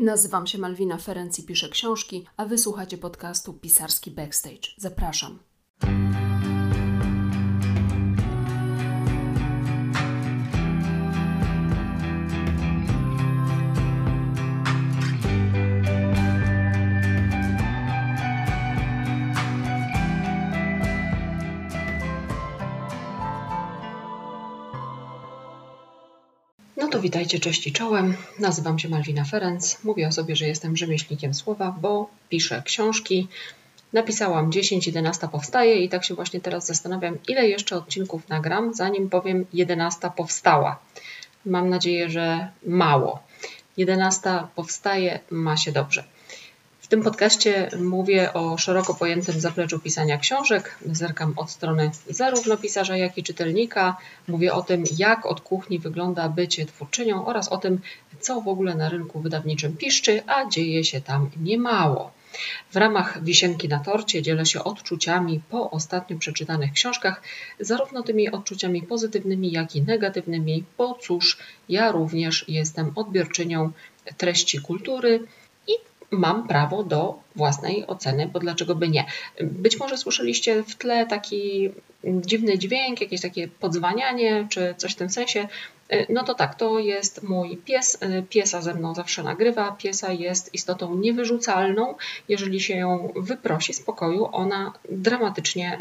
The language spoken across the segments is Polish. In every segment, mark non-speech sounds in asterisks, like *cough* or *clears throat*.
Nazywam się Malwina Ferenc i piszę książki, a wysłuchacie podcastu Pisarski Backstage. Zapraszam. Witajcie, cześć i czołem. Nazywam się Malwina Ferenc. Mówię o sobie, że jestem rzemieślnikiem słowa, bo piszę książki. Napisałam 10, 11 powstaje i tak się właśnie teraz zastanawiam, ile jeszcze odcinków nagram, zanim powiem 11 powstała. Mam nadzieję, że mało. 11 powstaje, ma się dobrze. Tym podcaście mówię o szeroko pojętym zapleczu pisania książek. Zerkam od strony zarówno pisarza, jak i czytelnika. Mówię o tym, jak od kuchni wygląda bycie twórczynią oraz o tym, co w ogóle na rynku wydawniczym piszczy, a dzieje się tam niemało. W ramach wisienki na torcie dzielę się odczuciami po ostatnio przeczytanych książkach, zarówno tymi odczuciami pozytywnymi, jak i negatywnymi, bo cóż, ja również jestem odbiorczynią treści kultury mam prawo do własnej oceny, bo dlaczego by nie? Być może słyszeliście w tle taki dziwny dźwięk, jakieś takie podzwanianie czy coś w tym sensie. No to tak, to jest mój pies. Piesa ze mną zawsze nagrywa. Piesa jest istotą niewyrzucalną. Jeżeli się ją wyprosi z pokoju, ona dramatycznie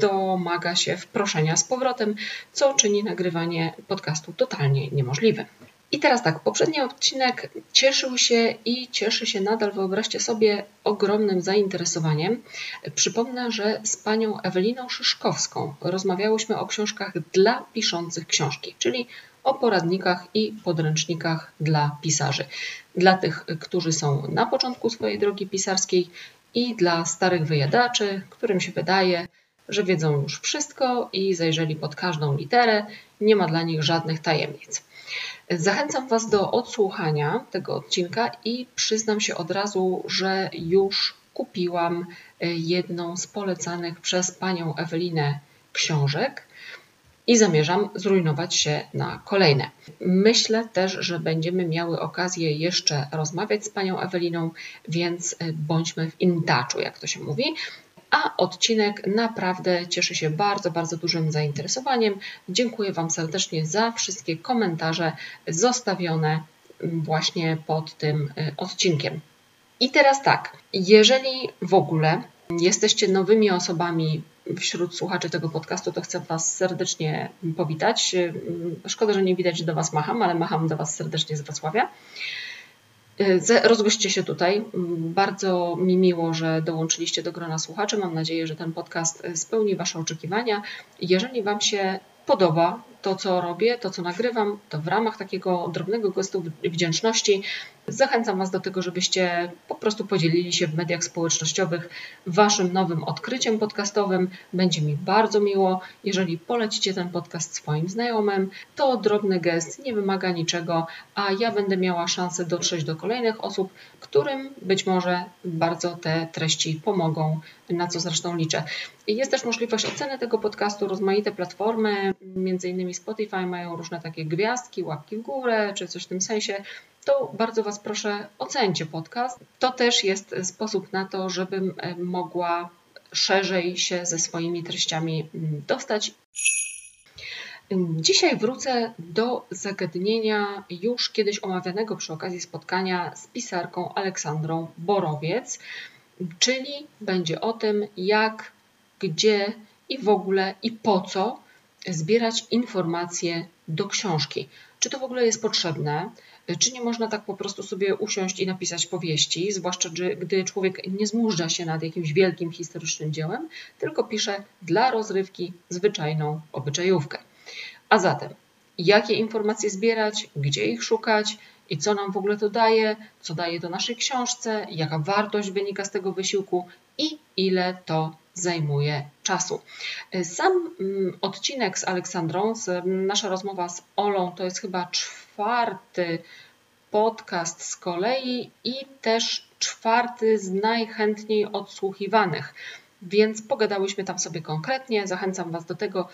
domaga się wproszenia z powrotem, co czyni nagrywanie podcastu totalnie niemożliwym. I teraz tak, poprzedni odcinek cieszył się i cieszy się nadal, wyobraźcie sobie, ogromnym zainteresowaniem. Przypomnę, że z panią Eweliną Szyszkowską rozmawiałyśmy o książkach dla piszących książki, czyli o poradnikach i podręcznikach dla pisarzy. Dla tych, którzy są na początku swojej drogi pisarskiej i dla starych wyjadaczy, którym się wydaje, że wiedzą już wszystko i zajrzeli pod każdą literę, nie ma dla nich żadnych tajemnic. Zachęcam Was do odsłuchania tego odcinka i przyznam się od razu, że już kupiłam e, jedną z polecanych przez panią Ewelinę książek i zamierzam zrujnować się na kolejne. Myślę też, że będziemy miały okazję jeszcze rozmawiać z panią Eweliną, więc e, bądźmy w intaczu, jak to się mówi a odcinek naprawdę cieszy się bardzo, bardzo dużym zainteresowaniem. Dziękuję Wam serdecznie za wszystkie komentarze zostawione właśnie pod tym y, odcinkiem. I teraz tak, jeżeli w ogóle jesteście nowymi osobami wśród słuchaczy tego podcastu, to chcę Was serdecznie powitać. Szkoda, że nie widać, że do Was macham, ale macham do Was serdecznie z Wrocławia. Rozgoście się tutaj. Bardzo mi miło, że dołączyliście do grona słuchaczy. Mam nadzieję, że ten podcast spełni Wasze oczekiwania. Jeżeli Wam się podoba to, co robię, to, co nagrywam, to w ramach takiego drobnego gestu wdzięczności zachęcam Was do tego, żebyście po prostu podzielili się w mediach społecznościowych Waszym nowym odkryciem podcastowym. Będzie mi bardzo miło, jeżeli polecicie ten podcast swoim znajomym. To drobny gest, nie wymaga niczego, a ja będę miała szansę dotrzeć do kolejnych osób, którym być może bardzo te treści pomogą, na co zresztą liczę. Jest też możliwość oceny tego podcastu, rozmaite platformy, innymi Spotify mają różne takie gwiazdki, łapki w górę, czy coś w tym sensie, to bardzo Was proszę, ocencie podcast. To też jest sposób na to, żebym e, mogła szerzej się ze swoimi treściami mm, dostać. Dzisiaj wrócę do zagadnienia już kiedyś omawianego przy okazji spotkania z pisarką Aleksandrą Borowiec, czyli będzie o tym, jak, gdzie i w ogóle i po co zbierać informacje do książki. Czy to w ogóle jest potrzebne? Czy nie można tak po prostu sobie usiąść i napisać powieści, zwłaszcza gdy człowiek nie zmurza się nad jakimś wielkim historycznym dziełem, tylko pisze dla rozrywki zwyczajną obyczajówkę. A zatem, jakie informacje zbierać, gdzie ich szukać i co nam w ogóle to daje, co daje to naszej książce, jaka wartość wynika z tego wysiłku i ile to zajmuje czasu. Sam mm, odcinek z Aleksandrą, nasza rozmowa z Olą, to jest chyba czwarty podcast z kolei i też czwarty z najchętniej odsłuchiwanych. Więc pogadałyśmy tam sobie konkretnie. Zachęcam Was do tego,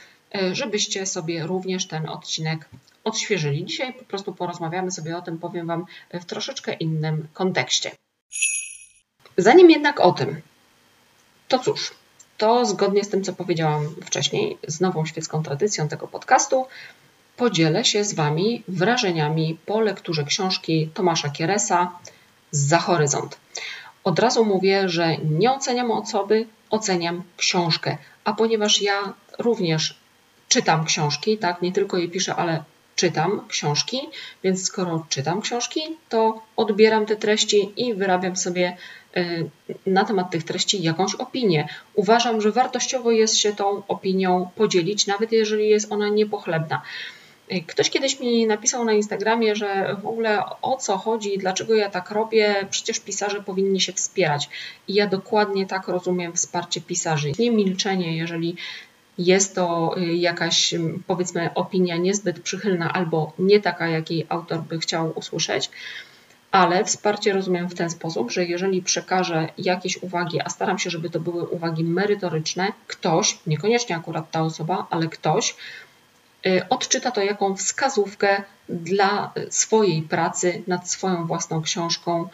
żebyście sobie również ten odcinek odświeżyli. Dzisiaj po prostu porozmawiamy sobie o tym, powiem Wam w troszeczkę innym kontekście. Zanim jednak o tym, to cóż, to zgodnie z tym, co powiedziałam wcześniej, z nową świecką tradycją tego podcastu, podzielę się z Wami wrażeniami po lekturze książki Tomasza Kieresa Za horyzont. Od razu mówię, że nie oceniam osoby, oceniam książkę. A ponieważ ja również czytam książki, tak, nie tylko je piszę, ale czytam książki, więc skoro czytam książki, to odbieram te treści i wyrabiam sobie na temat tych treści jakąś opinię. Uważam, że wartościowo jest się tą opinią podzielić, nawet jeżeli jest ona niepochlebna. Ktoś kiedyś mi napisał na Instagramie, że w ogóle o co chodzi, dlaczego ja tak robię, przecież pisarze powinni się wspierać. I ja dokładnie tak rozumiem wsparcie pisarzy. Nie milczenie, jeżeli jest to y, jakaś, powiedzmy, opinia niezbyt przychylna albo nie taka, jakiej autor by chciał usłyszeć, ale wsparcie rozumiem w ten sposób, że jeżeli przekażę jakieś uwagi, a staram się, żeby to były uwagi merytoryczne, ktoś, niekoniecznie akurat ta osoba, ale ktoś, Y, odczyta to jako wskazówkę dla swojej pracy nad swoją własną książką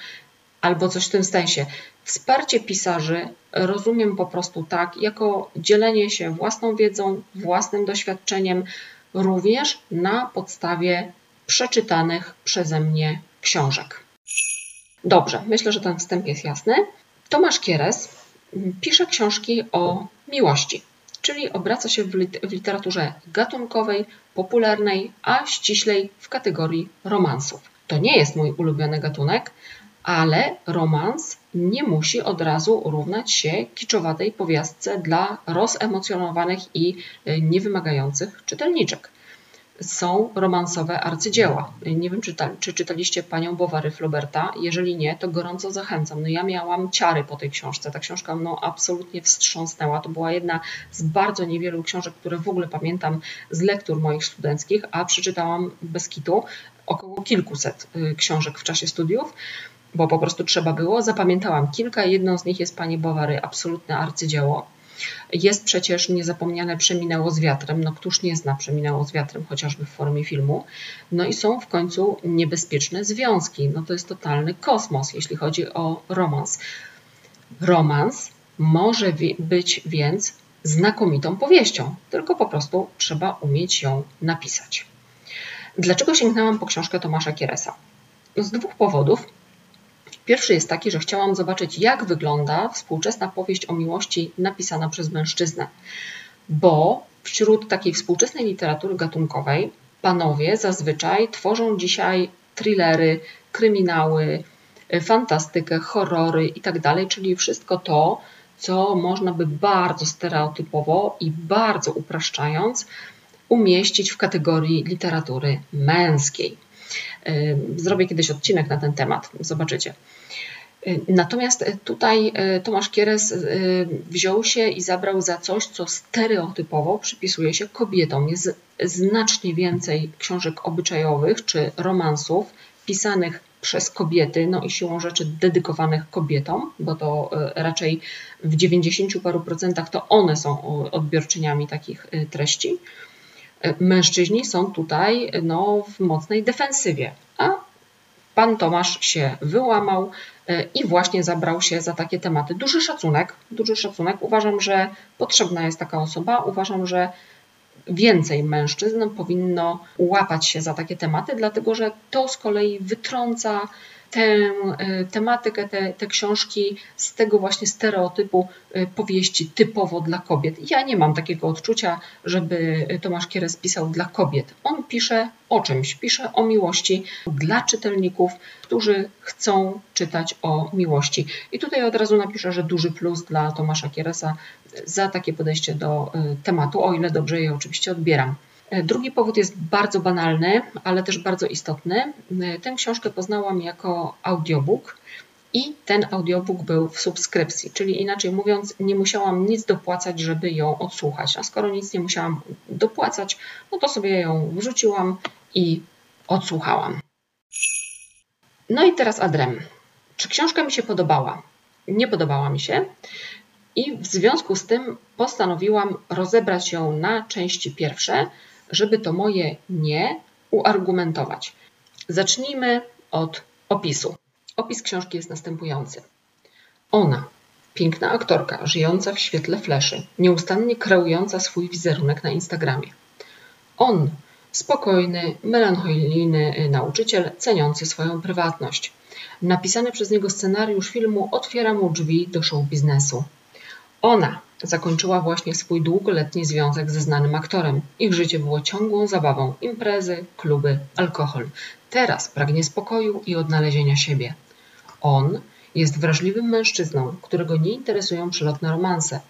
albo coś w tym sensie. Wsparcie pisarzy rozumiem po prostu tak, jako dzielenie się własną wiedzą, własnym doświadczeniem, również na podstawie przeczytanych przeze mnie książek. Dobrze, myślę, że ten wstęp jest jasny. Tomasz Kieres pisze książki o miłości czyli obraca się w literaturze gatunkowej, popularnej, a ściślej w kategorii romansów. To nie jest mój ulubiony gatunek, ale romans nie musi od razu równać się kiczowatej powiastce dla rozemocjonowanych i y, niewymagających czytelniczek są romansowe arcydzieła. Nie wiem, czy, ta, czy czytaliście Panią Bowary Flauberta. Jeżeli nie, to gorąco zachęcam. No ja miałam ciary po tej książce. Ta książka no, absolutnie wstrząsnęła. To była jedna z bardzo niewielu książek, które w ogóle pamiętam z lektur moich studenckich, a przeczytałam bez kitu około kilkuset y, książek w czasie studiów bo po prostu trzeba było. Zapamiętałam kilka, jedną z nich jest Pani Bowary, absolutne arcydzieło. Jest przecież niezapomniane Przeminęło z wiatrem. No któż nie zna Przeminęło z wiatrem, chociażby w formie filmu. No i są w końcu niebezpieczne związki. No to jest totalny kosmos, jeśli chodzi o romans. Romans może być więc znakomitą powieścią, tylko po prostu trzeba umieć ją napisać. Dlaczego sięgnęłam po książkę Tomasza Kieresa? Z dwóch powodów. Pierwszy jest taki, że chciałam zobaczyć, jak wygląda współczesna powieść o miłości napisana przez mężczyznę, bo wśród takiej współczesnej literatury gatunkowej panowie zazwyczaj tworzą dzisiaj thrillery, kryminały, fantastykę, horrory itd., tak czyli wszystko to, co można by bardzo stereotypowo i bardzo upraszczając umieścić w kategorii literatury męskiej. Zrobię kiedyś odcinek na ten temat, zobaczycie. Natomiast tutaj e, Tomasz Kieres wziął się i zabrał za coś, co stereotypowo przypisuje się kobietom. Jest znacznie więcej książek obyczajowych czy romansów pisanych przez kobiety, no i siłą rzeczy dedykowanych kobietom, bo to raczej w 90 paru procentach to one są odbiorczyniami takich treści. Mężczyźni są tutaj no, w mocnej defensywie, a pan Tomasz się wyłamał e, i właśnie zabrał się za takie tematy. Duży szacunek, duży szacunek. Uważam, że potrzebna jest taka osoba. Uważam, że więcej mężczyzn powinno łapać się za takie tematy, dlatego że to z kolei wytrąca tę e, tematykę, te, te książki z tego właśnie stereotypu e, powieści typowo dla kobiet. Ja nie mam takiego odczucia, żeby Tomasz Kieres pisał dla kobiet. On pisze o czymś, pisze o miłości dla czytelników, którzy chcą czytać o miłości. I tutaj od razu napiszę, że duży plus dla Tomasza Kieresa za takie podejście do e, tematu, o ile dobrze je oczywiście odbieram. E, drugi powód jest bardzo banalny, ale też bardzo istotny. E, tę książkę poznałam jako audiobook i ten audiobook był w subskrypcji, czyli inaczej mówiąc, nie musiałam nic dopłacać, żeby ją odsłuchać. A skoro nic nie musiałam dopłacać, no to sobie ją wrzuciłam i odsłuchałam. No i teraz adrem. Czy książka mi się podobała? Nie podobała mi się. I w związku z tym postanowiłam rozebrać ją na części pierwsze, żeby to moje nie uargumentować. Zacznijmy od opisu. Opis książki jest następujący. Ona, piękna aktorka, żyjąca w świetle fleszy, nieustannie kreująca swój wizerunek na Instagramie. On, spokojny, melancholijny nauczyciel, ceniący swoją prywatność. Napisany przez niego scenariusz filmu otwiera mu drzwi do show biznesu. Ona zakończyła właśnie swój długoletni związek ze znanym aktorem. Ich życie było ciągłą zabawą, imprezy, kluby, alkohol. Teraz pragnie spokoju i odnalezienia siebie. On jest wrażliwym mężczyzną, którego nie interesują przelotne romanse.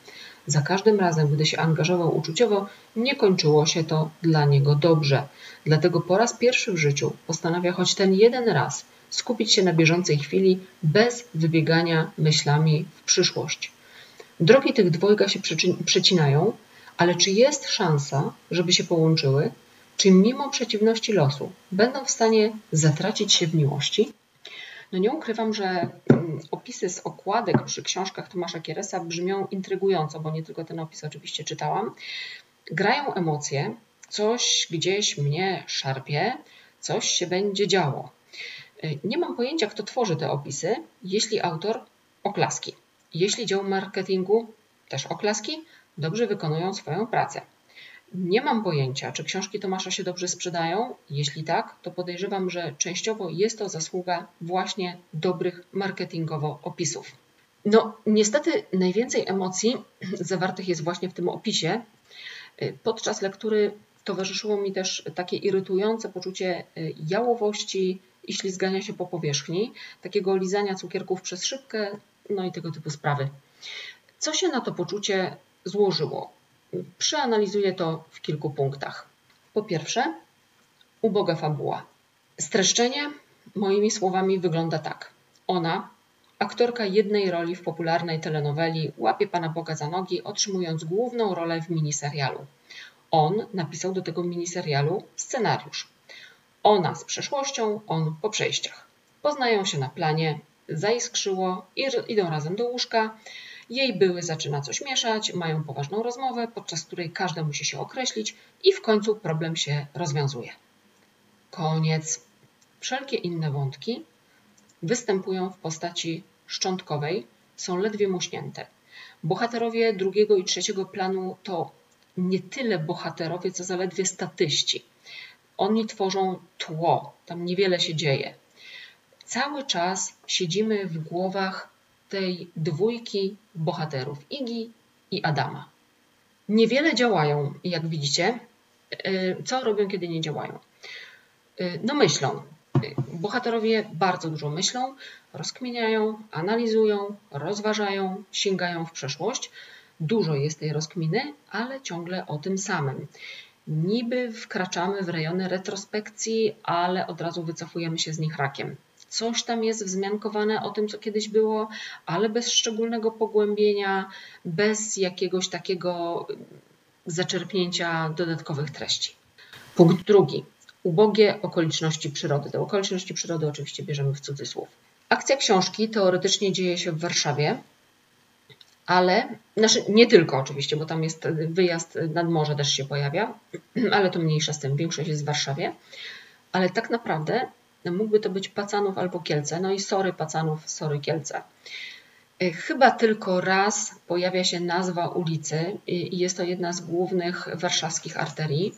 Za każdym razem, gdy się angażował uczuciowo, nie kończyło się to dla niego dobrze. Dlatego po raz pierwszy w życiu postanawia choć ten jeden raz skupić się na bieżącej chwili bez wybiegania myślami w przyszłość. Drogi tych dwojga się przecinają, ale czy jest szansa, żeby się połączyły? Czy mimo przeciwności losu będą w stanie zatracić się w miłości? No nie ukrywam, że mm, opisy z okładek przy książkach Tomasza Kieresa brzmią intrygująco, bo nie tylko ten opis oczywiście czytałam. Grają emocje, coś gdzieś mnie szarpie, coś się będzie działo. Y, nie mam pojęcia, kto tworzy te opisy, jeśli autor oklaski. Jeśli dział marketingu też oklaski, dobrze wykonują swoją pracę. Nie mam pojęcia, czy książki Tomasza się dobrze sprzedają. Jeśli tak, to podejrzewam, że częściowo jest to zasługa właśnie dobrych marketingowo opisów. No, niestety najwięcej emocji zawartych jest właśnie w tym opisie. Podczas lektury towarzyszyło mi też takie irytujące poczucie jałowości i ślizgania się po powierzchni, takiego lizania cukierków przez szybkę, no i tego typu sprawy. Co się na to poczucie złożyło? Przeanalizuję to w kilku punktach. Po pierwsze, uboga fabuła. Streszczenie, moimi słowami, wygląda tak. Ona, aktorka jednej roli w popularnej telenoweli, łapie Pana Boga za nogi, otrzymując główną rolę w miniserialu. On napisał do tego miniserialu scenariusz. Ona z przeszłością, on po przejściach. Poznają się na planie, zaiskrzyło idą razem do łóżka. Jej były zaczyna coś mieszać, mają poważną rozmowę, podczas której każdy musi się określić i w końcu problem się rozwiązuje. Koniec. Wszelkie inne wątki występują w postaci szczątkowej, są ledwie muśnięte. Bohaterowie drugiego i trzeciego planu to nie tyle bohaterowie, co zaledwie statyści. Oni tworzą tło, tam niewiele się dzieje. Cały czas siedzimy w głowach tej dwójki bohaterów, Igi i Adama. Niewiele działają, jak widzicie. Y, co robią, kiedy nie działają? Y, no myślą. Bohaterowie bardzo dużo myślą, rozkminiają, analizują, rozważają, sięgają w przeszłość. Dużo jest tej rozkminy, ale ciągle o tym samym. Niby wkraczamy w rejony retrospekcji, ale od razu wycofujemy się z nich rakiem. Coś tam jest wzmiankowane o tym, co kiedyś było, ale bez szczególnego pogłębienia, bez jakiegoś takiego zaczerpnięcia dodatkowych treści. Punkt drugi. Ubogie okoliczności przyrody. Te okoliczności przyrody oczywiście bierzemy w cudzysłów. Akcja książki teoretycznie dzieje się w Warszawie, ale znaczy nie tylko oczywiście, bo tam jest wyjazd nad morze też się pojawia, *clears throat* ale to mniejsza z tym, większość jest w Warszawie. Ale tak naprawdę mógłby to być Pacanów albo Kielce. No i sorry Pacanów, sorry Kielce. E, chyba tylko raz pojawia się nazwa ulicy i jest to jedna z głównych warszawskich arterii.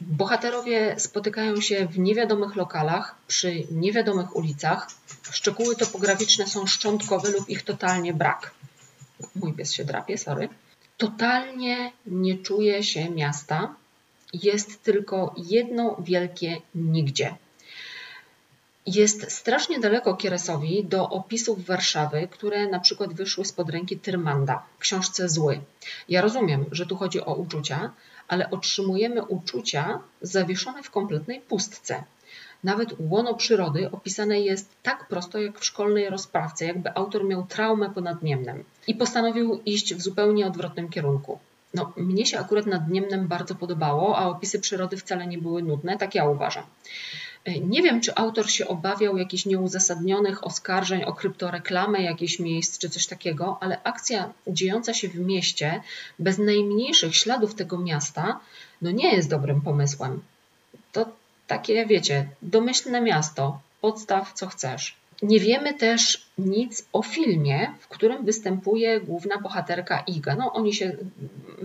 Bohaterowie spotykają się w niewiadomych lokalach, przy niewiadomych ulicach. Szczegóły topograficzne są szczątkowe lub ich totalnie brak. Mój pies się drapie, sorry. Totalnie nie czuje się miasta. Jest tylko jedno wielkie nigdzie. Jest strasznie daleko Kieresowi do opisów Warszawy, które na przykład wyszły spod ręki Tyrmanda w książce Zły. Ja rozumiem, że tu chodzi o uczucia, ale otrzymujemy uczucia zawieszone w kompletnej pustce. Nawet łono przyrody opisane jest tak prosto jak w szkolnej rozprawce, jakby autor miał traumę ponadniemnem i postanowił iść w zupełnie odwrotnym kierunku. No, mnie się akurat nadniemnem bardzo podobało, a opisy przyrody wcale nie były nudne, tak ja uważam. Nie wiem, czy autor się obawiał jakichś nieuzasadnionych oskarżeń o kryptoreklamę jakichś miejsc czy coś takiego, ale akcja dziejąca się w mieście bez najmniejszych śladów tego miasta, no nie jest dobrym pomysłem. To takie, wiecie, domyślne miasto, podstaw co chcesz. Nie wiemy też nic o filmie, w którym występuje główna bohaterka Iga. No, oni się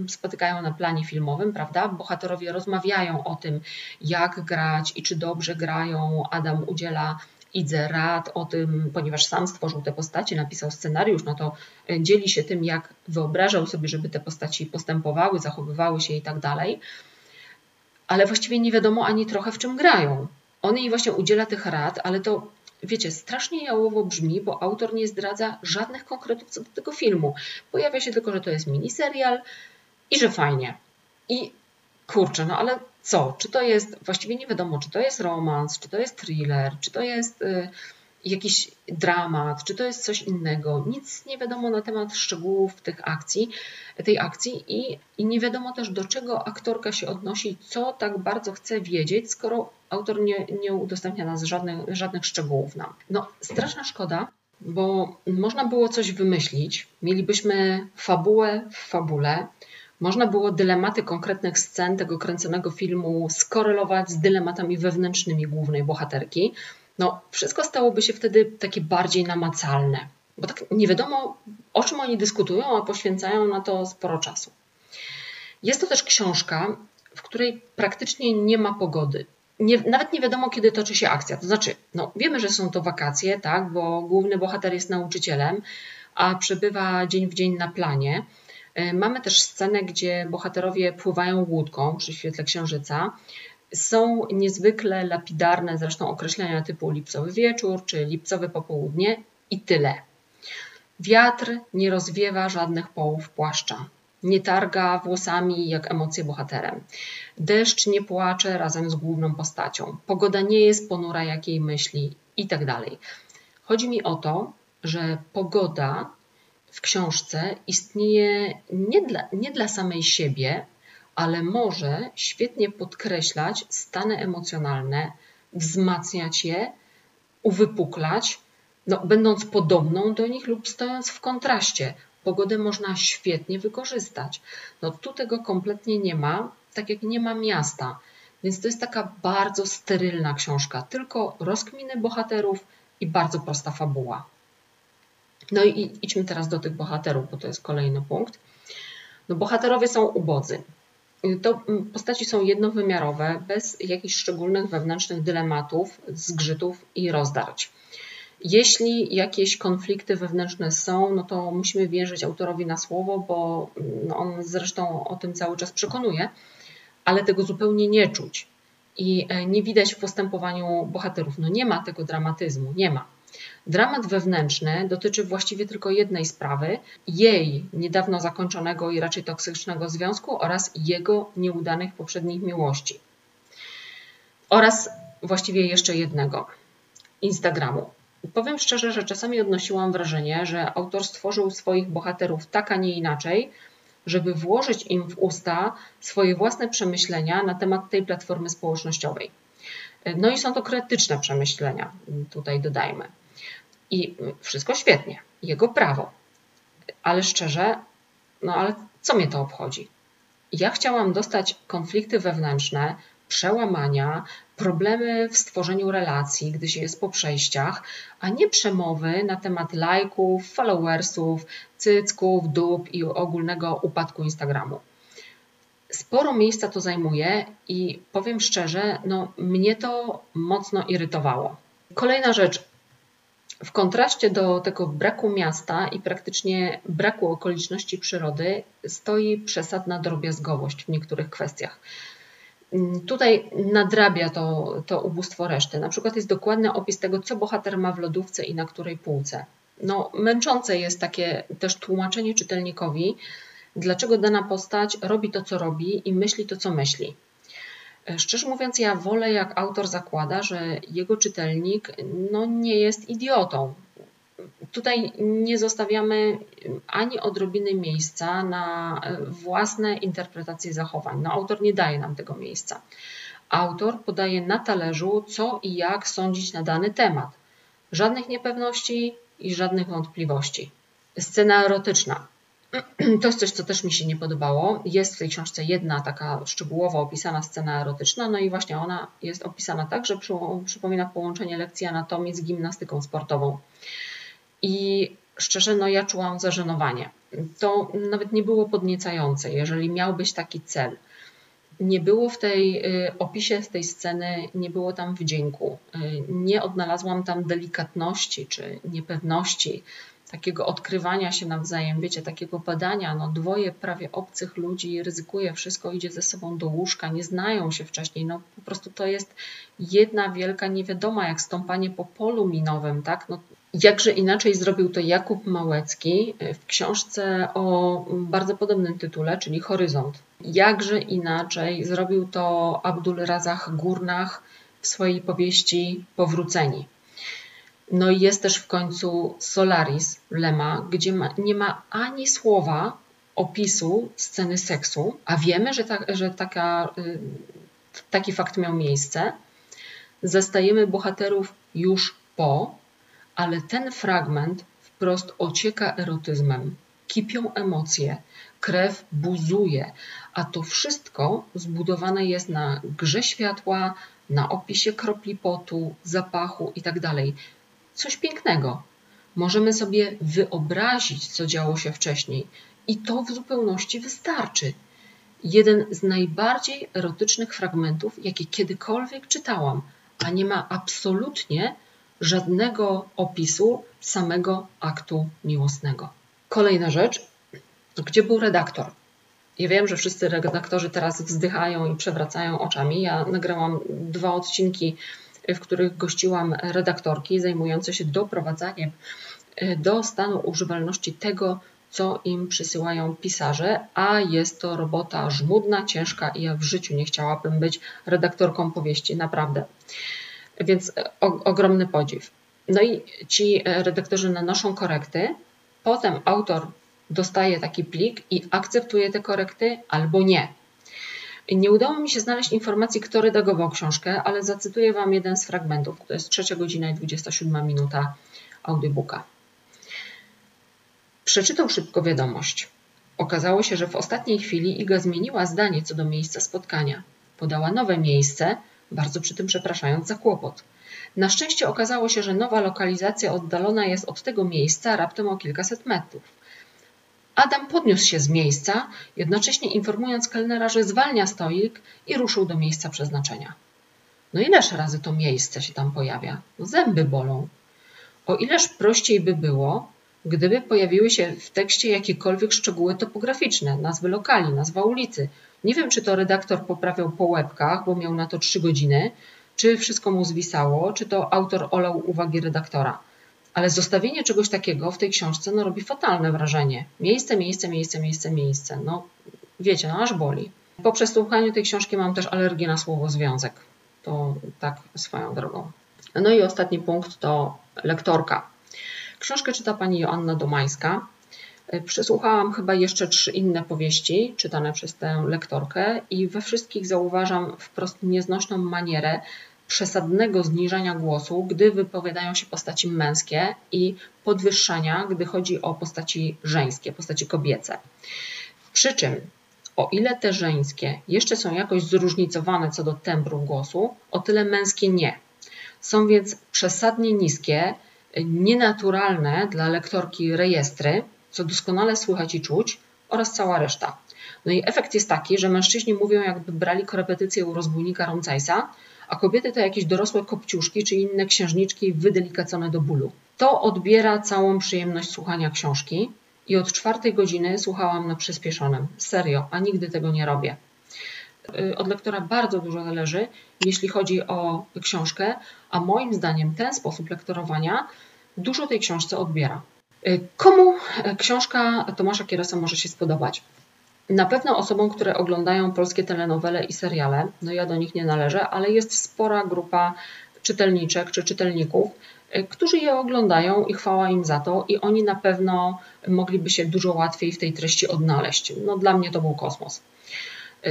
spotykają na planie filmowym, prawda? Bohaterowie rozmawiają o tym, jak grać i czy dobrze grają. Adam udziela Idze rad o tym, ponieważ sam stworzył te postacie, napisał scenariusz, no to dzieli się tym, jak wyobrażał sobie, żeby te postaci postępowały, zachowywały się i tak dalej. Ale właściwie nie wiadomo ani trochę w czym grają. On jej właśnie udziela tych rad, ale to wiecie, strasznie jałowo brzmi, bo autor nie zdradza żadnych konkretów co do tego filmu. Pojawia się tylko, że to jest miniserial i że fajnie. I kurczę, no ale co? Czy to jest, właściwie nie wiadomo, czy to jest romans, czy to jest thriller, czy to jest y, jakiś dramat, czy to jest coś innego. Nic nie wiadomo na temat szczegółów tych akcji, tej akcji i, i nie wiadomo też do czego aktorka się odnosi, co tak bardzo chce wiedzieć, skoro autor nie, nie udostępnia nas żadnych, żadnych szczegółów nam. No, straszna szkoda, bo można było coś wymyślić. Mielibyśmy fabułę w fabule, można było dylematy konkretnych scen tego kręconego filmu skorelować z dylematami wewnętrznymi głównej bohaterki. No, wszystko stałoby się wtedy takie bardziej namacalne, bo tak nie wiadomo, o czym oni dyskutują, a poświęcają na to sporo czasu. Jest to też książka, w której praktycznie nie ma pogody. Nie, nawet nie wiadomo, kiedy toczy się akcja. To znaczy, no, wiemy, że są to wakacje, tak, bo główny bohater jest nauczycielem, a przebywa dzień w dzień na planie. E, mamy też scenę, gdzie bohaterowie pływają łódką przy świetle księżyca. Są niezwykle lapidarne zresztą określenia typu lipcowy wieczór czy lipcowe popołudnie i tyle. Wiatr nie rozwiewa żadnych połów płaszcza. Nie targa włosami jak emocje bohaterem. Deszcz nie płacze razem z główną postacią. Pogoda nie jest ponura jak jej myśli i tak dalej. Chodzi mi o to, że pogoda w książce istnieje nie dla, nie dla samej siebie, ale może świetnie podkreślać stany emocjonalne, wzmacniać je, uwypuklać, no, będąc podobną do nich lub stojąc w kontraście. Pogodę można świetnie wykorzystać. No, tu tego kompletnie nie ma, tak jak nie ma miasta. Więc to jest taka bardzo sterylna książka, tylko rozkminy bohaterów i bardzo prosta fabuła. No i idźmy teraz do tych bohaterów, bo to jest kolejny punkt. No, bohaterowie są ubodzy. To mm, postaci są jednowymiarowe, bez jakichś szczególnych wewnętrznych dylematów, zgrzytów i rozdarć. Jeśli jakieś konflikty wewnętrzne są, no to musimy wierzyć autorowi na słowo, bo mm, on zresztą o tym cały czas przekonuje, ale tego zupełnie nie czuć. I e, nie widać w postępowaniu bohaterów. No nie ma tego dramatyzmu, nie ma. Dramat wewnętrzny dotyczy właściwie tylko jednej sprawy jej niedawno zakończonego i raczej toksycznego związku oraz jego nieudanych poprzednich miłości. Oraz właściwie jeszcze jednego Instagramu. Powiem szczerze, że czasami odnosiłam wrażenie, że autor stworzył swoich bohaterów tak, a nie inaczej, żeby włożyć im w usta swoje własne przemyślenia na temat tej platformy społecznościowej. No i są to krytyczne przemyślenia, tutaj dodajmy. I wszystko świetnie, jego prawo. Ale szczerze, no ale co mnie to obchodzi? Ja chciałam dostać konflikty wewnętrzne, przełamania, problemy w stworzeniu relacji, gdy się jest po przejściach, a nie przemowy na temat lajków, followersów, cycków, dup i ogólnego upadku Instagramu. Sporo miejsca to zajmuje i powiem szczerze, no mnie to mocno irytowało. Kolejna rzecz, w kontraście do tego braku miasta i praktycznie braku okoliczności przyrody stoi przesadna drobiazgowość w niektórych kwestiach. Mm, tutaj nadrabia to, to ubóstwo reszty. Na przykład jest dokładny opis tego, co bohater ma w lodówce i na której półce. No, męczące jest takie też tłumaczenie czytelnikowi, dlaczego dana postać robi to, co robi i myśli to, co myśli. E, szczerze mówiąc, ja wolę, jak autor zakłada, że jego czytelnik no, nie jest idiotą. Tutaj nie zostawiamy ani odrobiny miejsca na e, własne interpretacje zachowań. No, autor nie daje nam tego miejsca. Autor podaje na talerzu, co i jak sądzić na dany temat. Żadnych niepewności i żadnych wątpliwości. Scena erotyczna. To jest coś, co też mi się nie podobało. Jest w tej książce jedna taka szczegółowo opisana scena erotyczna, no i właśnie ona jest opisana tak, że przypomina połączenie lekcji anatomii z gimnastyką sportową. I szczerze, no ja czułam zażenowanie. To nawet nie było podniecające, jeżeli miał być taki cel. Nie było w tej y, opisie z tej sceny, nie było tam wdzięku. Y, nie odnalazłam tam delikatności czy niepewności takiego odkrywania się nawzajem, wiecie, takiego badania, no dwoje prawie obcych ludzi ryzykuje wszystko, idzie ze sobą do łóżka, nie znają się wcześniej, no po prostu to jest jedna wielka niewiadoma, jak stąpanie po polu minowym, tak, no Jakże inaczej zrobił to Jakub Małecki w książce o bardzo podobnym tytule, czyli Horyzont. Jakże inaczej zrobił to Abdul Razach Gurnach w swojej powieści Powróceni. No i jest też w końcu Solaris Lema, gdzie ma, nie ma ani słowa opisu sceny seksu, a wiemy, że, ta, że taka, y, taki fakt miał miejsce. Zastajemy bohaterów już po, ale ten fragment wprost ocieka erotyzmem. Kipią emocje, krew buzuje, a to wszystko zbudowane jest na grze światła, na opisie kropli potu, zapachu itd. Coś pięknego. Możemy sobie wyobrazić, co działo się wcześniej, i to w zupełności wystarczy. Jeden z najbardziej erotycznych fragmentów, jakie kiedykolwiek czytałam, a nie ma absolutnie żadnego opisu samego aktu miłosnego. Kolejna rzecz, gdzie był redaktor? Ja wiem, że wszyscy redaktorzy teraz wzdychają i przewracają oczami. Ja nagrałam dwa odcinki w których gościłam redaktorki zajmujące się doprowadzaniem e, do stanu używalności tego, co im przysyłają pisarze, a jest to robota żmudna, ciężka i ja w życiu nie chciałabym być redaktorką powieści, naprawdę. Więc e, o, ogromny podziw. No i ci e, redaktorzy nanoszą korekty, potem autor dostaje taki plik i akceptuje te korekty albo nie. Nie udało mi się znaleźć informacji, kto redagował książkę, ale zacytuję Wam jeden z fragmentów. To jest trzecia godzina i 27 minuta audiobooka. Przeczytał szybko wiadomość. Okazało się, że w ostatniej chwili Iga zmieniła zdanie co do miejsca spotkania. Podała nowe miejsce, bardzo przy tym przepraszając za kłopot. Na szczęście okazało się, że nowa lokalizacja oddalona jest od tego miejsca raptem o kilkaset metrów. Adam podniósł się z miejsca, jednocześnie informując kelnera, że zwalnia stolik i ruszył do miejsca przeznaczenia. No ileż razy to miejsce się tam pojawia? No zęby bolą. O ileż prościej by było, gdyby pojawiły się w tekście jakiekolwiek szczegóły topograficzne, nazwy lokali, nazwa ulicy. Nie wiem, czy to redaktor poprawiał po łebkach, bo miał na to trzy godziny, czy wszystko mu zwisało, czy to autor olał uwagi redaktora. Ale zostawienie czegoś takiego w tej książce no, robi fatalne wrażenie. Miejsce, miejsce, miejsce, miejsce, miejsce. No wiecie, no aż boli. Po przesłuchaniu tej książki mam też alergię na słowo związek. To tak swoją drogą. No i ostatni punkt to lektorka. Książkę czyta pani Joanna Domańska. Przesłuchałam chyba jeszcze trzy inne powieści czytane przez tę lektorkę i we wszystkich zauważam wprost nieznośną manierę przesadnego zniżania głosu, gdy wypowiadają się postaci męskie i podwyższania, gdy chodzi o postaci żeńskie, postaci kobiece. Przy czym, o ile te żeńskie jeszcze są jakoś zróżnicowane co do tembru głosu, o tyle męskie nie. Są więc przesadnie niskie, nienaturalne dla lektorki rejestry, co doskonale słychać i czuć, oraz cała reszta. No i efekt jest taki, że mężczyźni mówią, jakby brali korepetycję u rozbójnika Roncajsa, a kobiety to jakieś dorosłe kopciuszki czy inne księżniczki wydelikacone do bólu. To odbiera całą przyjemność słuchania książki i od czwartej godziny słuchałam na przyspieszonym. Serio, a nigdy tego nie robię. Y, od lektora bardzo dużo zależy, jeśli chodzi o książkę, a moim zdaniem ten sposób lektorowania dużo tej książce odbiera. Y, komu książka Tomasza Kieresa może się spodobać? Na pewno osobom, które oglądają polskie telenowele i seriale, no ja do nich nie należę, ale jest spora grupa czytelniczek czy czytelników, y, którzy je oglądają i chwała im za to, i oni na pewno mogliby się dużo łatwiej w tej treści odnaleźć. No, dla mnie to był kosmos.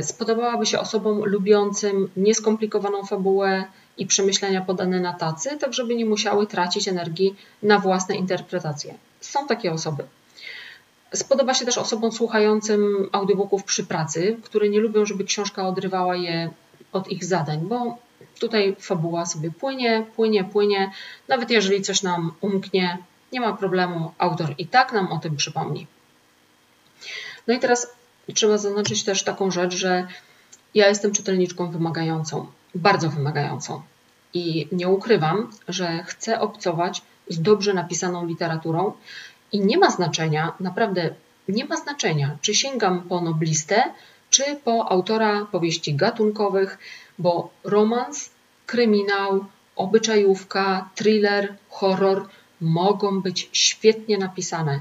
Spodobałaby się osobom lubiącym nieskomplikowaną fabułę i przemyślenia podane na tacy, tak żeby nie musiały tracić energii na własne interpretacje. Są takie osoby. Spodoba się też osobom słuchającym audiobooków przy pracy, które nie lubią, żeby książka odrywała je od ich zadań, bo tutaj fabuła sobie płynie, płynie, płynie. Nawet jeżeli coś nam umknie, nie ma problemu, autor i tak nam o tym przypomni. No i teraz trzeba zaznaczyć też taką rzecz, że ja jestem czytelniczką wymagającą, bardzo wymagającą. I nie ukrywam, że chcę obcować z dobrze napisaną literaturą i nie ma znaczenia, naprawdę nie ma znaczenia, czy sięgam po noblistę, czy po autora powieści gatunkowych, bo romans, kryminał, obyczajówka, thriller, horror mogą być świetnie napisane,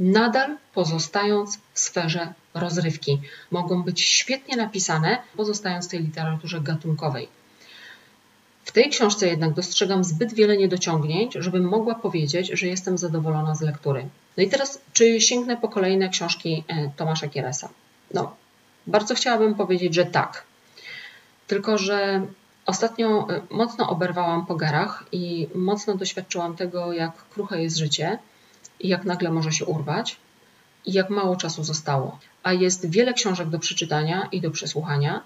nadal pozostając w sferze rozrywki. Mogą być świetnie napisane, pozostając w tej literaturze gatunkowej. W tej książce jednak dostrzegam zbyt wiele niedociągnięć, żebym mogła powiedzieć, że jestem zadowolona z lektury. No i teraz, czy sięgnę po kolejne książki e, Tomasza Kieresa? No, bardzo chciałabym powiedzieć, że tak. Tylko, że ostatnio e, mocno oberwałam po garach i mocno doświadczyłam tego, jak kruche jest życie i jak nagle może się urwać i jak mało czasu zostało. A jest wiele książek do przeczytania i do przesłuchania.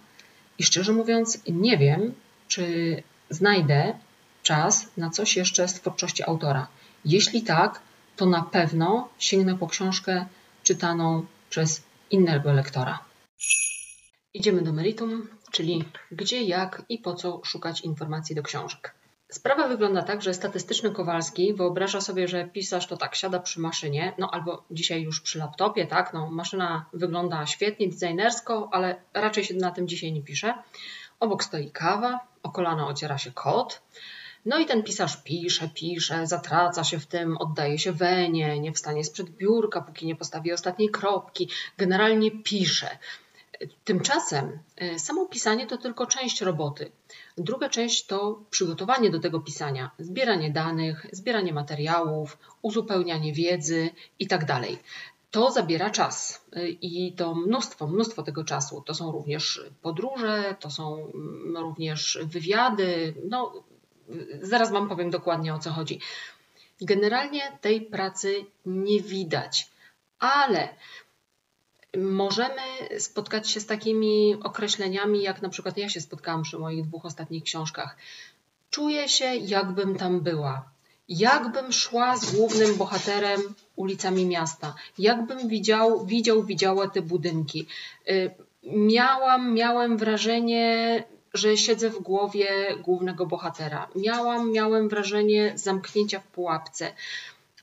I szczerze mówiąc, nie wiem, czy znajdę czas na coś jeszcze z twórczości autora. Jeśli tak, to na pewno sięgnę po książkę czytaną przez innego lektora. Idziemy do meritum, czyli gdzie, jak i po co szukać informacji do książek. Sprawa wygląda tak, że statystyczny Kowalski wyobraża sobie, że pisarz to tak siada przy maszynie, no albo dzisiaj już przy laptopie, tak, no maszyna wygląda świetnie, designersko, ale raczej się na tym dzisiaj nie pisze. Obok stoi kawa, o kolano ociera się kot. No i ten pisarz pisze, pisze, zatraca się w tym, oddaje się wenie, nie wstanie sprzed biurka, póki nie postawi ostatniej kropki. Generalnie pisze. Tymczasem e, samo pisanie to tylko część roboty. Druga część to przygotowanie do tego pisania, zbieranie danych, zbieranie materiałów, uzupełnianie wiedzy itd. To zabiera czas e, i to mnóstwo, mnóstwo tego czasu. To są również podróże, to są mm, również wywiady. No, zaraz Wam powiem dokładnie o co chodzi. Generalnie tej pracy nie widać, ale możemy spotkać się z takimi określeniami, jak na przykład ja się spotkałam przy moich dwóch ostatnich książkach. Czuję się, jakbym tam była. Jakbym szła z głównym bohaterem ulicami miasta. Jakbym widział, widział, widziała te budynki. Y, miałam, miałem wrażenie, że siedzę w głowie głównego bohatera. Miałam, miałem wrażenie zamknięcia w pułapce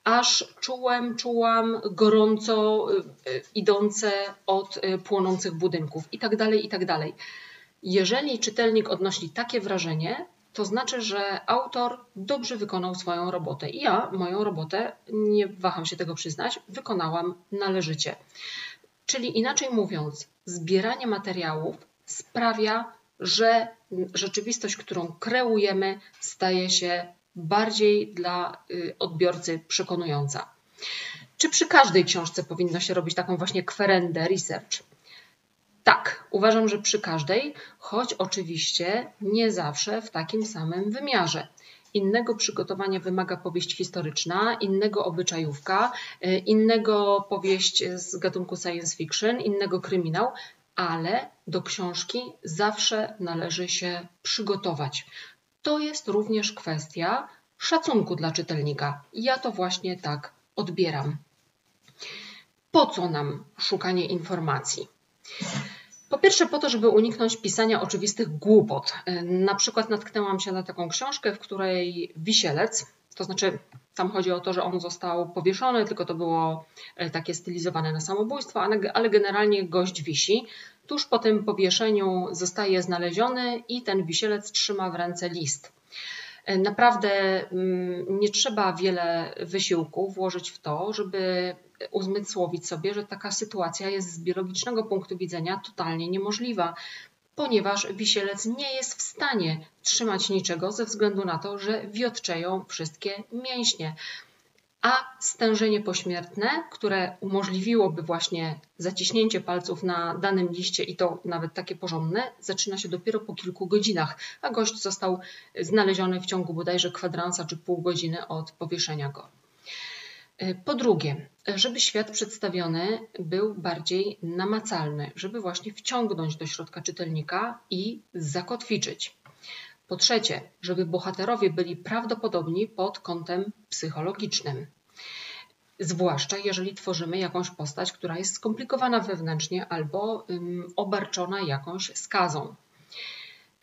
aż czułem, czułam gorąco y, y, idące od płonących budynków i tak dalej, i tak dalej. Jeżeli czytelnik odnosi takie wrażenie, to znaczy, że autor dobrze wykonał swoją robotę. I ja moją robotę, nie waham się tego przyznać, wykonałam należycie. Czyli inaczej mówiąc, zbieranie materiałów sprawia, że rzeczywistość, którą kreujemy, staje się bardziej dla y, odbiorcy przekonująca. Czy przy każdej książce powinno się robić taką właśnie kwerendę research? Tak, uważam, że przy każdej, choć oczywiście nie zawsze w takim samym wymiarze. Innego przygotowania wymaga powieść historyczna, innego obyczajówka, y, innego powieść z gatunku science fiction, innego kryminał, ale do książki zawsze należy się przygotować to jest również kwestia szacunku dla czytelnika. Ja to właśnie tak odbieram. Po co nam szukanie informacji? Po pierwsze, po to, żeby uniknąć pisania oczywistych głupot. Na przykład natknęłam się na taką książkę, w której wisielec, to znaczy tam chodzi o to, że on został powieszony, tylko to było e, takie stylizowane na samobójstwo, ale generalnie gość wisi. Tuż po tym powieszeniu zostaje znaleziony i ten wisielec trzyma w ręce list. E, naprawdę mm, nie trzeba wiele wysiłku włożyć w to, żeby uzmysłowić sobie, że taka sytuacja jest z biologicznego punktu widzenia totalnie niemożliwa, ponieważ wisielec nie jest w stanie trzymać niczego ze względu na to, że wiotczeją wszystkie mięśnie. a stężenie pośmiertne, które umożliwiłoby właśnie zaciśnięcie palców na danym liście i to nawet takie porządne, zaczyna się dopiero po kilku godzinach, a gość został znaleziony w ciągu bodajże kwadransa czy pół godziny od powieszenia go. Po drugie, żeby świat przedstawiony był bardziej namacalny, żeby właśnie wciągnąć do środka czytelnika i zakotwiczyć. Po trzecie, żeby bohaterowie byli prawdopodobni pod kątem psychologicznym. Zwłaszcza jeżeli tworzymy jakąś postać, która jest skomplikowana wewnętrznie albo obarczona jakąś skazą.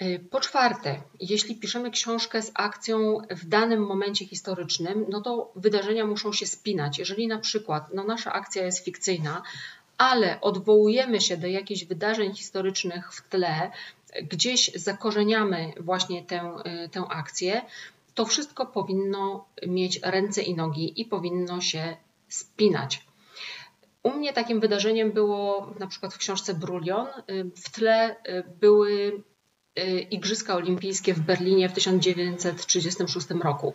Y, po czwarte, jeśli piszemy książkę z akcją w danym momencie historycznym, no to wydarzenia muszą się spinać. Jeżeli na przykład no nasza akcja jest fikcyjna, ale odwołujemy się do jakichś wydarzeń historycznych w tle, gdzieś zakorzeniamy właśnie tę, y, tę akcję, to wszystko powinno mieć ręce i nogi i powinno się spinać. U mnie takim wydarzeniem było na przykład w książce Brulion. Y, w tle były Igrzyska Olimpijskie w Berlinie w 1936 roku.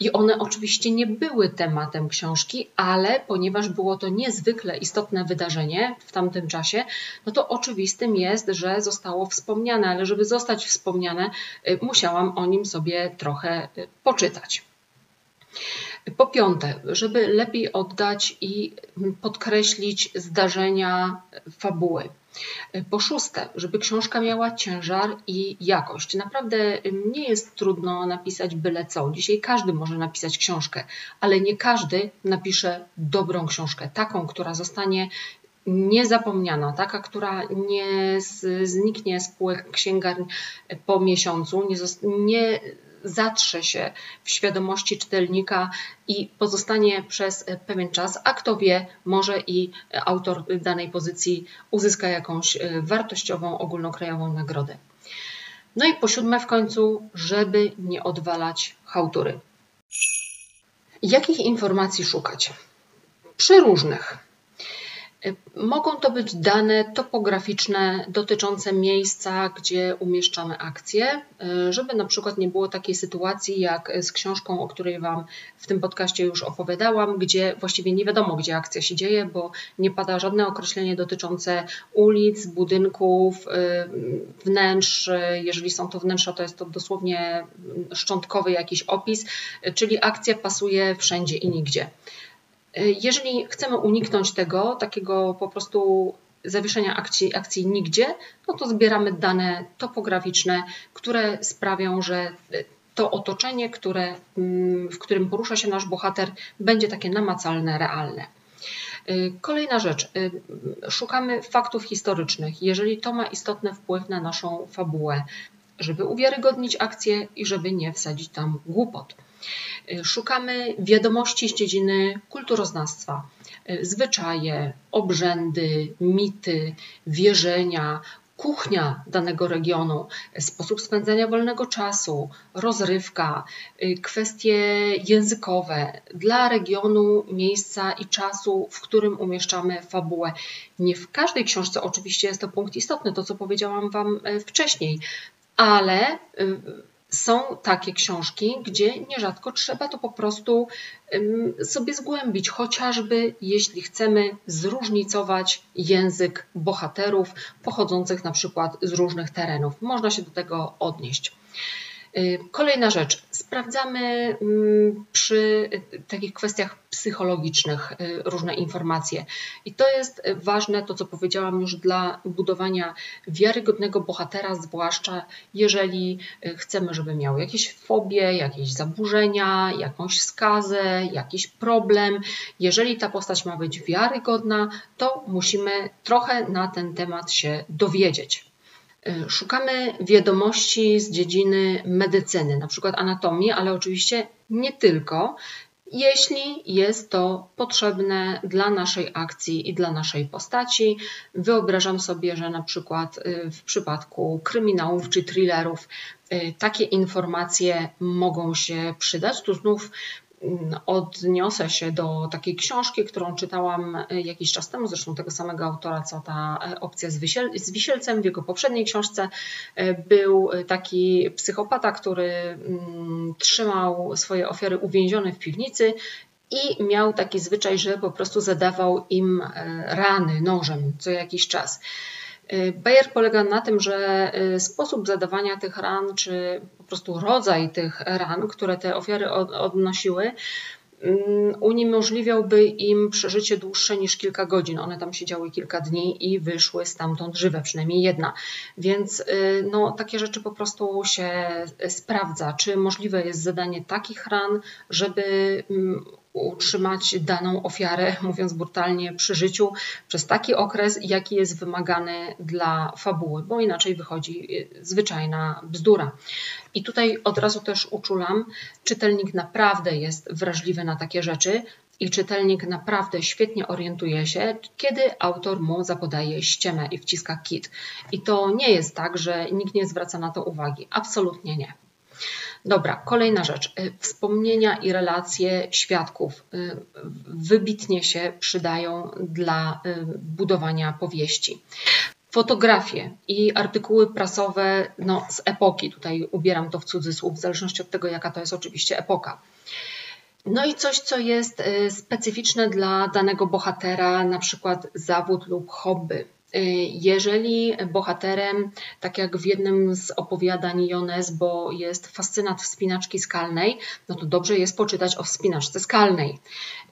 I one oczywiście nie były tematem książki, ale ponieważ było to niezwykle istotne wydarzenie w tamtym czasie, no to oczywistym jest, że zostało wspomniane, ale żeby zostać wspomniane, y, musiałam o nim sobie trochę y, poczytać. Po piąte, żeby lepiej oddać i podkreślić zdarzenia fabuły. Po szóste, żeby książka miała ciężar i jakość. Naprawdę nie jest trudno napisać byle co. Dzisiaj każdy może napisać książkę, ale nie każdy napisze dobrą książkę, taką, która zostanie niezapomniana, taka, która nie zniknie z półek księgarni po miesiącu, nie, nie zatrze się w świadomości czytelnika i pozostanie przez pewien czas, a kto wie, może i autor danej pozycji uzyska jakąś e, wartościową, ogólnokrajową nagrodę. No i po siódme w końcu, żeby nie odwalać hałtury. Jakich informacji szukać? Przeróżnych. Mogą to być dane topograficzne dotyczące miejsca, gdzie umieszczamy akcje, żeby na przykład nie było takiej sytuacji jak z książką, o której Wam w tym podcaście już opowiadałam, gdzie właściwie nie wiadomo, gdzie akcja się dzieje, bo nie pada żadne określenie dotyczące ulic, budynków, wnętrz. Jeżeli są to wnętrza, to jest to dosłownie szczątkowy jakiś opis, czyli akcja pasuje wszędzie i nigdzie. Jeżeli chcemy uniknąć tego, takiego po prostu zawieszenia akcji, akcji nigdzie, no to zbieramy dane topograficzne, które sprawią, że to otoczenie, które, mm, w którym porusza się nasz bohater, będzie takie namacalne, realne. Kolejna rzecz. Szukamy faktów historycznych, jeżeli to ma istotny wpływ na naszą fabułę, żeby uwiarygodnić akcję i żeby nie wsadzić tam głupot. Y, szukamy wiadomości z dziedziny kulturoznawstwa, y, zwyczaje, obrzędy, mity, wierzenia, kuchnia danego regionu, sposób spędzania wolnego czasu, rozrywka, y, kwestie językowe. Dla regionu, miejsca i czasu, w którym umieszczamy fabułę. Nie w każdej książce oczywiście jest to punkt istotny, to co powiedziałam Wam wcześniej, ale są takie książki, gdzie nierzadko trzeba to po prostu sobie zgłębić, chociażby jeśli chcemy zróżnicować język bohaterów pochodzących na przykład z różnych terenów. Można się do tego odnieść. Y, kolejna rzecz. Sprawdzamy mm, przy takich kwestiach psychologicznych y, różne informacje. I to jest ważne, to co powiedziałam już dla budowania wiarygodnego bohatera, zwłaszcza jeżeli y, chcemy, żeby miał jakieś fobie, jakieś zaburzenia, jakąś skazę, jakiś problem. Jeżeli ta postać ma być wiarygodna, to musimy trochę na ten temat się dowiedzieć. Y, szukamy wiadomości z dziedziny medycyny, na przykład anatomii, ale oczywiście nie tylko, jeśli jest to potrzebne dla naszej akcji i dla naszej postaci. Wyobrażam sobie, że na przykład y, w przypadku kryminałów czy thrillerów y, takie informacje mogą się przydać. Tu znów odniosę się do takiej książki, którą czytałam e, jakiś czas temu, zresztą tego samego autora, co ta e, opcja z, wisiel z wisielcem. W jego poprzedniej książce e, był taki psychopata, który mm, trzymał swoje ofiary uwięzione w piwnicy i miał taki zwyczaj, że po prostu zadawał im rany nożem co jakiś czas. E, Bayer polega na tym, że sposób zadawania tych ran, czy po prostu rodzaj tych ran, które te ofiary odnosiły, Mm, uniemożliwiałby im przeżycie dłuższe niż kilka godzin. One tam siedziały kilka dni i wyszły stamtąd żywe, przynajmniej jedna. Więc y, no, takie rzeczy po prostu się sprawdza, czy możliwe jest zadanie takich ran, żeby mm, utrzymać daną ofiarę, mówiąc brutalnie, przy życiu przez taki okres, jaki jest wymagany dla fabuły, bo inaczej wychodzi y, zwyczajna bzdura. I tutaj od razu też uczulam, czytelnik naprawdę jest wrażliwy na takie rzeczy i czytelnik naprawdę świetnie orientuje się, kiedy autor mu zapodaje ściemę i wciska kit. I to nie jest tak, że nikt nie zwraca na to uwagi. Absolutnie nie. Dobra, kolejna rzecz. Y, wspomnienia i relacje świadków y, wybitnie się przydają dla y, budowania powieści. Fotografie i artykuły prasowe no, z epoki, tutaj ubieram to w cudzysłów, w zależności od tego, jaka to jest oczywiście epoka. No i coś, co jest specyficzne dla danego bohatera, na przykład zawód lub hobby. Jeżeli bohaterem, tak jak w jednym z opowiadań Jones, bo jest fascynat wspinaczki skalnej, no to dobrze jest poczytać o wspinaczce skalnej.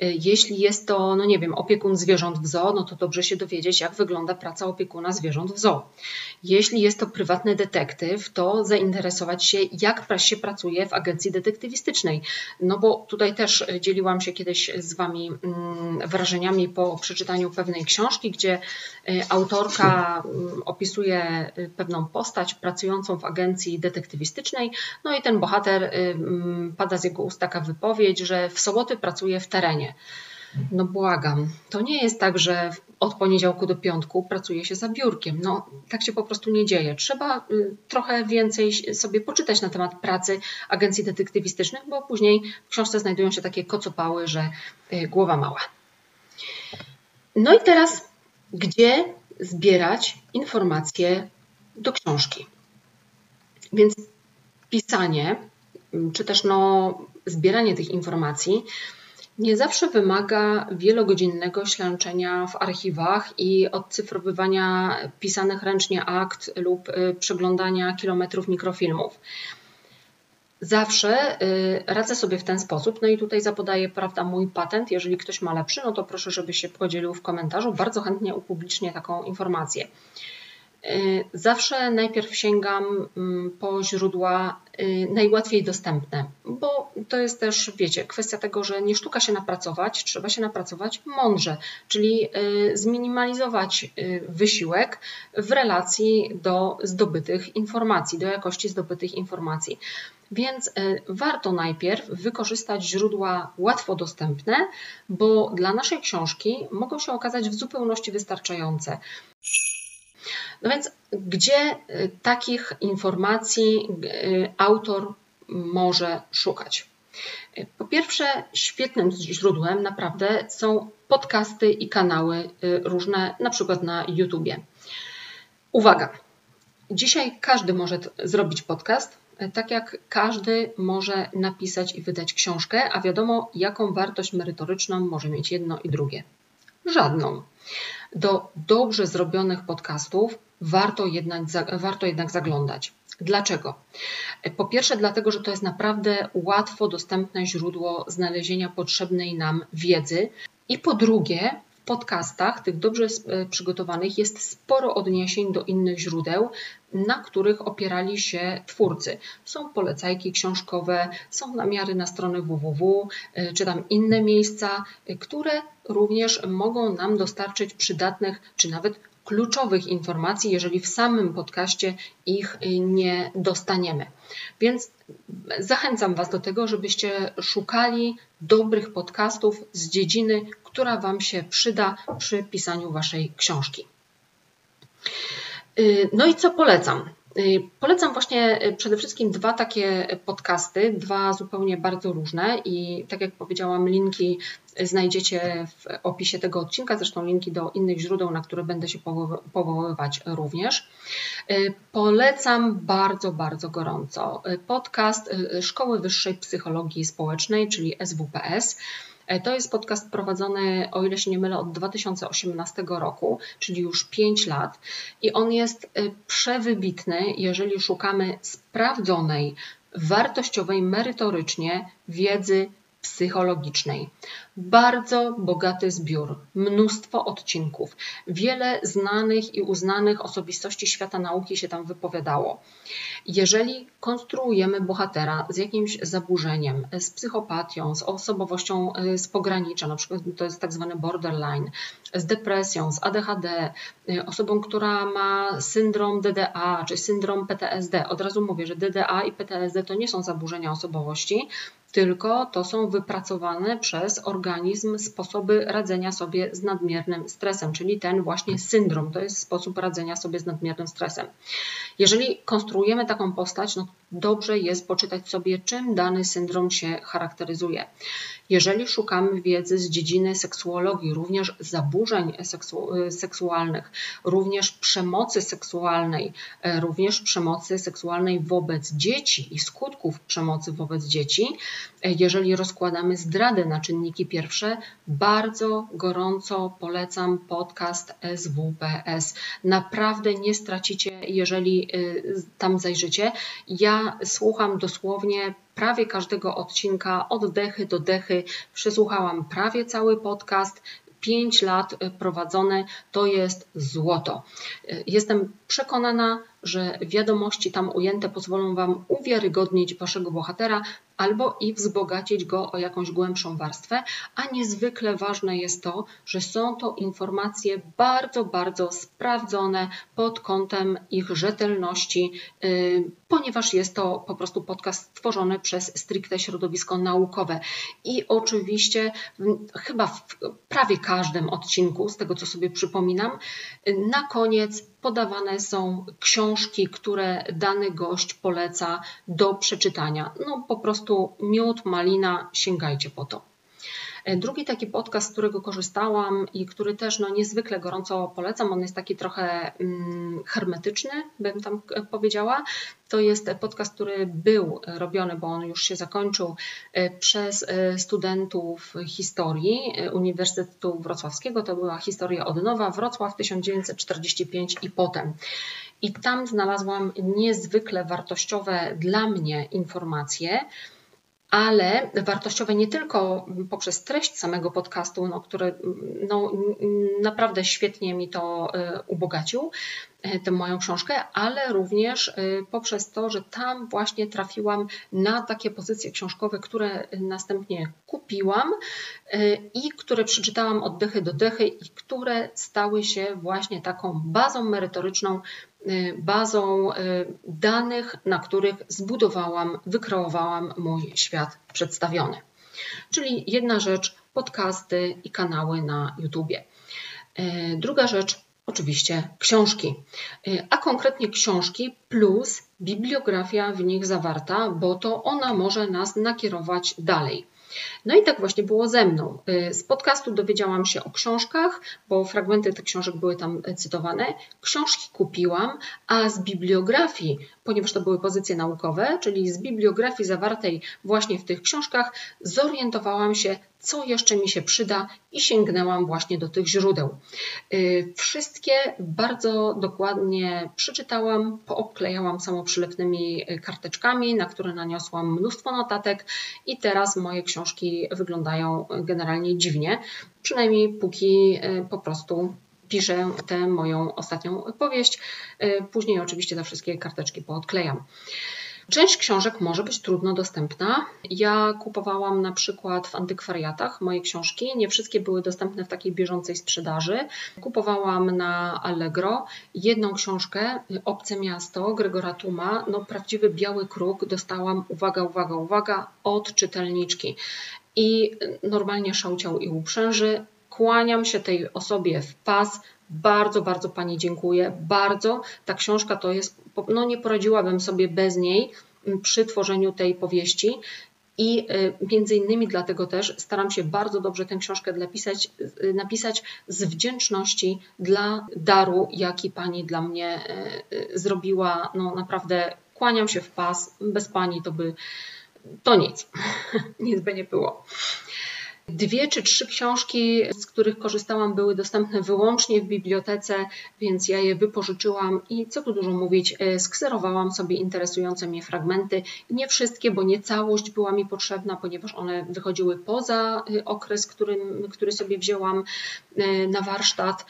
Jeśli jest to, no nie wiem, opiekun zwierząt w zoo, no to dobrze się dowiedzieć, jak wygląda praca opiekuna zwierząt w zoo. Jeśli jest to prywatny detektyw, to zainteresować się, jak się pracuje w agencji detektywistycznej. No bo tutaj też dzieliłam się kiedyś z Wami mm, wrażeniami po przeczytaniu pewnej książki, gdzie autorka mm, opisuje y, pewną postać pracującą w agencji detektywistycznej, no i ten bohater y, mm, pada z jego ust taka wypowiedź, że w soboty pracuje w terenie. No błagam, to nie jest tak, że od poniedziałku do piątku pracuje się za biurkiem. No tak się po prostu nie dzieje. Trzeba y, trochę więcej sobie poczytać na temat pracy agencji detektywistycznych, bo później w książce znajdują się takie kocopały, że głowa mała. No i teraz, gdzie zbierać informacje do książki. Więc pisanie, czy też no, zbieranie tych informacji nie zawsze wymaga wielogodzinnego ślęczenia w archiwach i odcyfrowywania pisanych ręcznie akt lub y, przeglądania kilometrów mikrofilmów. Zawsze y, radzę sobie w ten sposób. No i tutaj zapodaję, prawda, mój patent. Jeżeli ktoś ma lepszy, no to proszę, żeby się podzielił w komentarzu. Bardzo chętnie upublicznię taką informację. Y, zawsze najpierw sięgam mm, po źródła y, najłatwiej dostępne, bo to jest też, wiecie, kwestia tego, że nie sztuka się napracować, trzeba się napracować mądrze, czyli y, zminimalizować wysiłek w relacji do zdobytych informacji, do jakości zdobytych informacji. Więc warto najpierw wykorzystać źródła łatwo dostępne, bo dla naszej książki mogą się okazać w zupełności wystarczające. No więc gdzie y, takich informacji y, autor może szukać? Y, po pierwsze, świetnym źródłem naprawdę są podcasty i kanały różne, na przykład na YouTubie. Uwaga! Dzisiaj każdy może zrobić podcast, tak jak każdy może napisać i wydać książkę, a wiadomo, jaką wartość merytoryczną może mieć jedno i drugie. Żadną. Do dobrze zrobionych podcastów warto jednak, warto jednak zaglądać. Dlaczego? Po pierwsze, dlatego, że to jest naprawdę łatwo dostępne źródło znalezienia potrzebnej nam wiedzy. I po drugie, w podcastach, tych dobrze e, przygotowanych, jest sporo odniesień do innych źródeł, na których opierali się twórcy. Są polecajki książkowe, są namiary na strony www, e, czy tam inne miejsca, e, które również mogą nam dostarczyć przydatnych, czy nawet kluczowych informacji, jeżeli w samym podcaście ich nie dostaniemy. Więc zachęcam Was do tego, żebyście szukali dobrych podcastów z dziedziny, która Wam się przyda przy pisaniu Waszej książki. Y, no i co polecam? Y, polecam właśnie y, przede wszystkim dwa takie podcasty, dwa zupełnie bardzo różne i tak jak powiedziałam, linki znajdziecie w opisie tego odcinka, zresztą linki do innych źródeł, na które będę się powoływać również. Polecam bardzo, bardzo gorąco podcast Szkoły Wyższej Psychologii Społecznej, czyli SWPS. To jest podcast prowadzony, o ile się nie mylę, od 2018 roku, czyli już 5 lat. I on jest przewybitny, jeżeli szukamy sprawdzonej, wartościowej merytorycznie wiedzy psychologicznej. Bardzo bogaty zbiór, mnóstwo odcinków, wiele znanych i uznanych osobistości świata nauki się tam wypowiadało. Jeżeli konstruujemy bohatera z jakimś zaburzeniem, z psychopatią, z osobowością e, z pogranicza, na przykład to jest tak zwany borderline, z depresją, z ADHD, e, osobą, która ma syndrom DDA czy syndrom PTSD, od razu mówię, że DDA i PTSD to nie są zaburzenia osobowości, tylko to są wypracowane przez organizm sposoby radzenia sobie z nadmiernym stresem, czyli ten właśnie syndrom, to jest sposób radzenia sobie z nadmiernym stresem. Jeżeli konstruujemy taką postać, no dobrze jest poczytać sobie, czym dany syndrom się charakteryzuje. Jeżeli szukamy wiedzy z dziedziny seksuologii, również zaburzeń seksu seksualnych, również przemocy seksualnej, e, również przemocy seksualnej wobec dzieci i skutków przemocy wobec dzieci, e, jeżeli rozkładamy zdradę na czynniki pierwsze, bardzo gorąco polecam podcast SWPS. Naprawdę nie stracicie, jeżeli e, tam zajrzycie. Ja słucham dosłownie prawie każdego odcinka od dechy do dechy. Przesłuchałam prawie cały podcast. 5 lat prowadzone to jest złoto. Jestem przekonana, że wiadomości tam ujęte pozwolą Wam uwiarygodnić Waszego bohatera albo i wzbogacić go o jakąś głębszą warstwę, a niezwykle ważne jest to, że są to informacje bardzo, bardzo sprawdzone pod kątem ich rzetelności, y, ponieważ jest to po prostu podcast stworzony przez stricte środowisko naukowe. I oczywiście chyba w prawie każdym odcinku, z tego co sobie przypominam, na koniec podawane są książki, które dany gość poleca do przeczytania. No po prostu miód, malina, sięgajcie po to. E, drugi taki podcast, z którego korzystałam i który też no, niezwykle gorąco polecam, on jest taki trochę mm, hermetyczny, bym tam e, powiedziała. To jest podcast, który był robiony, bo on już się zakończył e, przez studentów historii Uniwersytetu Wrocławskiego. To była historia od nowa, Wrocław 1945 i potem. I tam znalazłam niezwykle wartościowe dla mnie informacje ale wartościowe nie tylko poprzez treść samego podcastu, no, który no, naprawdę świetnie mi to y, ubogacił, y, tę moją książkę, ale również y, poprzez to, że tam właśnie trafiłam na takie pozycje książkowe, które następnie kupiłam i które przeczytałam od dechy do dechy i które stały się właśnie taką bazą merytoryczną bazą y, danych, na których zbudowałam, wykreowałam mój świat przedstawiony. Czyli jedna rzecz podcasty i kanały na YouTubie. Y, druga rzecz oczywiście książki, a konkretnie książki plus bibliografia w nich zawarta, bo to ona może nas nakierować dalej. No i tak właśnie było ze mną. Y, z podcastu dowiedziałam się o książkach, bo fragmenty tych książek były tam cytowane. Książki kupiłam, a z bibliografii, ponieważ to były pozycje naukowe, czyli z bibliografii zawartej właśnie w tych książkach, zorientowałam się, co jeszcze mi się przyda i sięgnęłam właśnie do tych źródeł. Y, wszystkie bardzo dokładnie przeczytałam, poobklejałam samoprzylepnymi karteczkami, na które naniosłam mnóstwo notatek i teraz moje książki wyglądają generalnie dziwnie, przynajmniej póki y, po prostu piszę tę moją ostatnią powieść. Y, później oczywiście te wszystkie karteczki poodklejam. Część książek może być trudno dostępna. Ja kupowałam na przykład w antykwariatach moje książki. Nie wszystkie były dostępne w takiej bieżącej sprzedaży. Kupowałam na Allegro jedną książkę, Obce Miasto, Gregora Tuma. No, prawdziwy biały kruk dostałam, uwaga, uwaga, uwaga, od czytelniczki. I normalnie szałciał i uprzęży. Kłaniam się tej osobie w pas, bardzo, bardzo Pani dziękuję. Bardzo. Ta książka to jest, no nie poradziłabym sobie bez niej przy tworzeniu tej powieści. I y, między innymi dlatego też staram się bardzo dobrze tę książkę napisać, y, napisać z wdzięczności dla daru, jaki Pani dla mnie y, zrobiła. No naprawdę kłaniam się w pas. Bez Pani to by to nic. *laughs* nic by nie było. Dwie czy trzy książki, z których korzystałam, były dostępne wyłącznie w bibliotece, więc ja je wypożyczyłam i co tu dużo mówić, e, skserowałam sobie interesujące mnie fragmenty. Nie wszystkie, bo nie całość była mi potrzebna, ponieważ one wychodziły poza e, okres, którym, który sobie wzięłam e, na warsztat,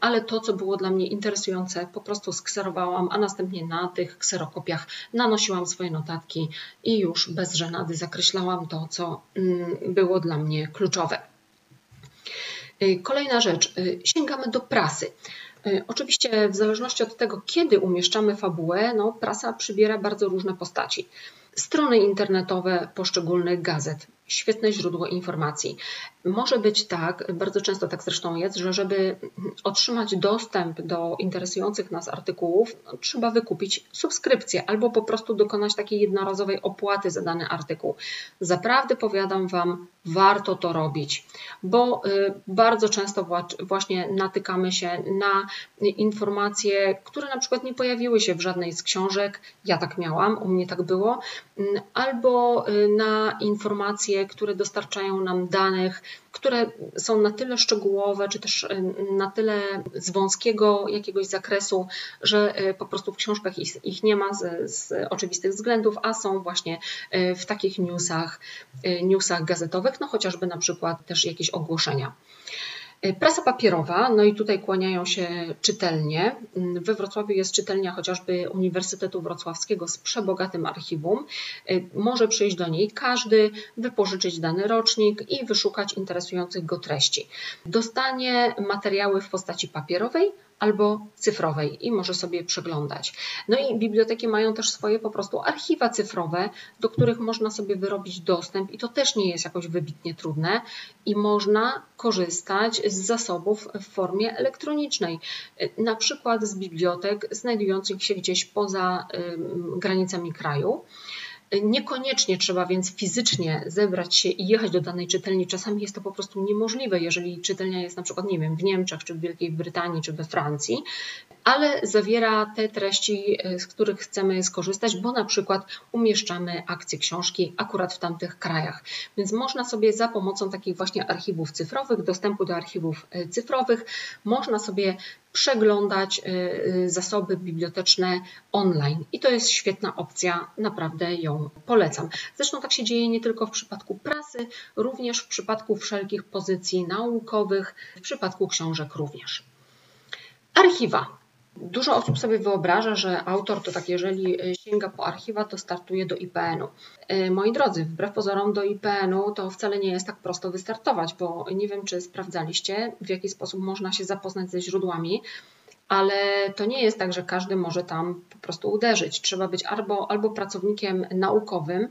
ale to, co było dla mnie interesujące, po prostu skserowałam, a następnie na tych kserokopiach nanosiłam swoje notatki i już bez żenady zakreślałam to, co mm, było dla mnie kluczowe kluczowe. Y, kolejna rzecz, y, sięgamy do prasy. Y, oczywiście, w zależności od tego, kiedy umieszczamy fabułę, no, prasa przybiera bardzo różne postaci. Strony internetowe poszczególnych gazet, świetne źródło informacji. Może być tak, bardzo często tak zresztą jest, że żeby otrzymać dostęp do interesujących nas artykułów, no, trzeba wykupić subskrypcję albo po prostu dokonać takiej jednorazowej opłaty za dany artykuł. Zaprawdę powiadam Wam, warto to robić, bo y, bardzo często właśnie natykamy się na informacje, które na przykład nie pojawiły się w żadnej z książek. Ja tak miałam, u mnie tak było, mm, albo y, na informacje, które dostarczają nam danych, które są na tyle szczegółowe, czy też na tyle z wąskiego jakiegoś zakresu, że po prostu w książkach ich, ich nie ma z, z oczywistych względów, a są właśnie w takich newsach, newsach gazetowych no chociażby na przykład też jakieś ogłoszenia. E, prasa papierowa, no i tutaj kłaniają się czytelnie. Mm, we Wrocławiu jest czytelnia chociażby Uniwersytetu Wrocławskiego z przebogatym archiwum. E, może przyjść do niej każdy, wypożyczyć dany rocznik i wyszukać interesujących go treści. Dostanie materiały w postaci papierowej albo cyfrowej i może sobie przeglądać. No i biblioteki mają też swoje po prostu archiwa cyfrowe, do których można sobie wyrobić dostęp i to też nie jest jakoś wybitnie trudne i można korzystać z zasobów w formie elektronicznej, na przykład z bibliotek znajdujących się gdzieś poza granicami kraju. Niekoniecznie trzeba więc fizycznie zebrać się i jechać do danej czytelni. Czasami jest to po prostu niemożliwe, jeżeli czytelnia jest na przykład, nie wiem, w Niemczech, czy w Wielkiej Brytanii, czy we Francji, ale zawiera te treści, e, z których chcemy skorzystać, bo na przykład umieszczamy akcje książki akurat w tamtych krajach. Więc można sobie za pomocą takich właśnie archiwów cyfrowych, dostępu do archiwów e, cyfrowych, można sobie przeglądać y, y, zasoby biblioteczne online. I to jest świetna opcja, naprawdę ją polecam. Zresztą tak się dzieje nie tylko w przypadku prasy, również w przypadku wszelkich pozycji naukowych, w przypadku książek również. Archiwa. Dużo osób sobie wyobraża, że autor to tak, jeżeli e, sięga po archiwa, to startuje do IPN-u. E, moi drodzy, wbrew pozorom do IPN-u to wcale nie jest tak prosto wystartować, bo nie wiem, czy sprawdzaliście, w jaki sposób można się zapoznać ze źródłami ale to nie jest tak, że każdy może tam po prostu uderzyć. Trzeba być albo, albo pracownikiem naukowym,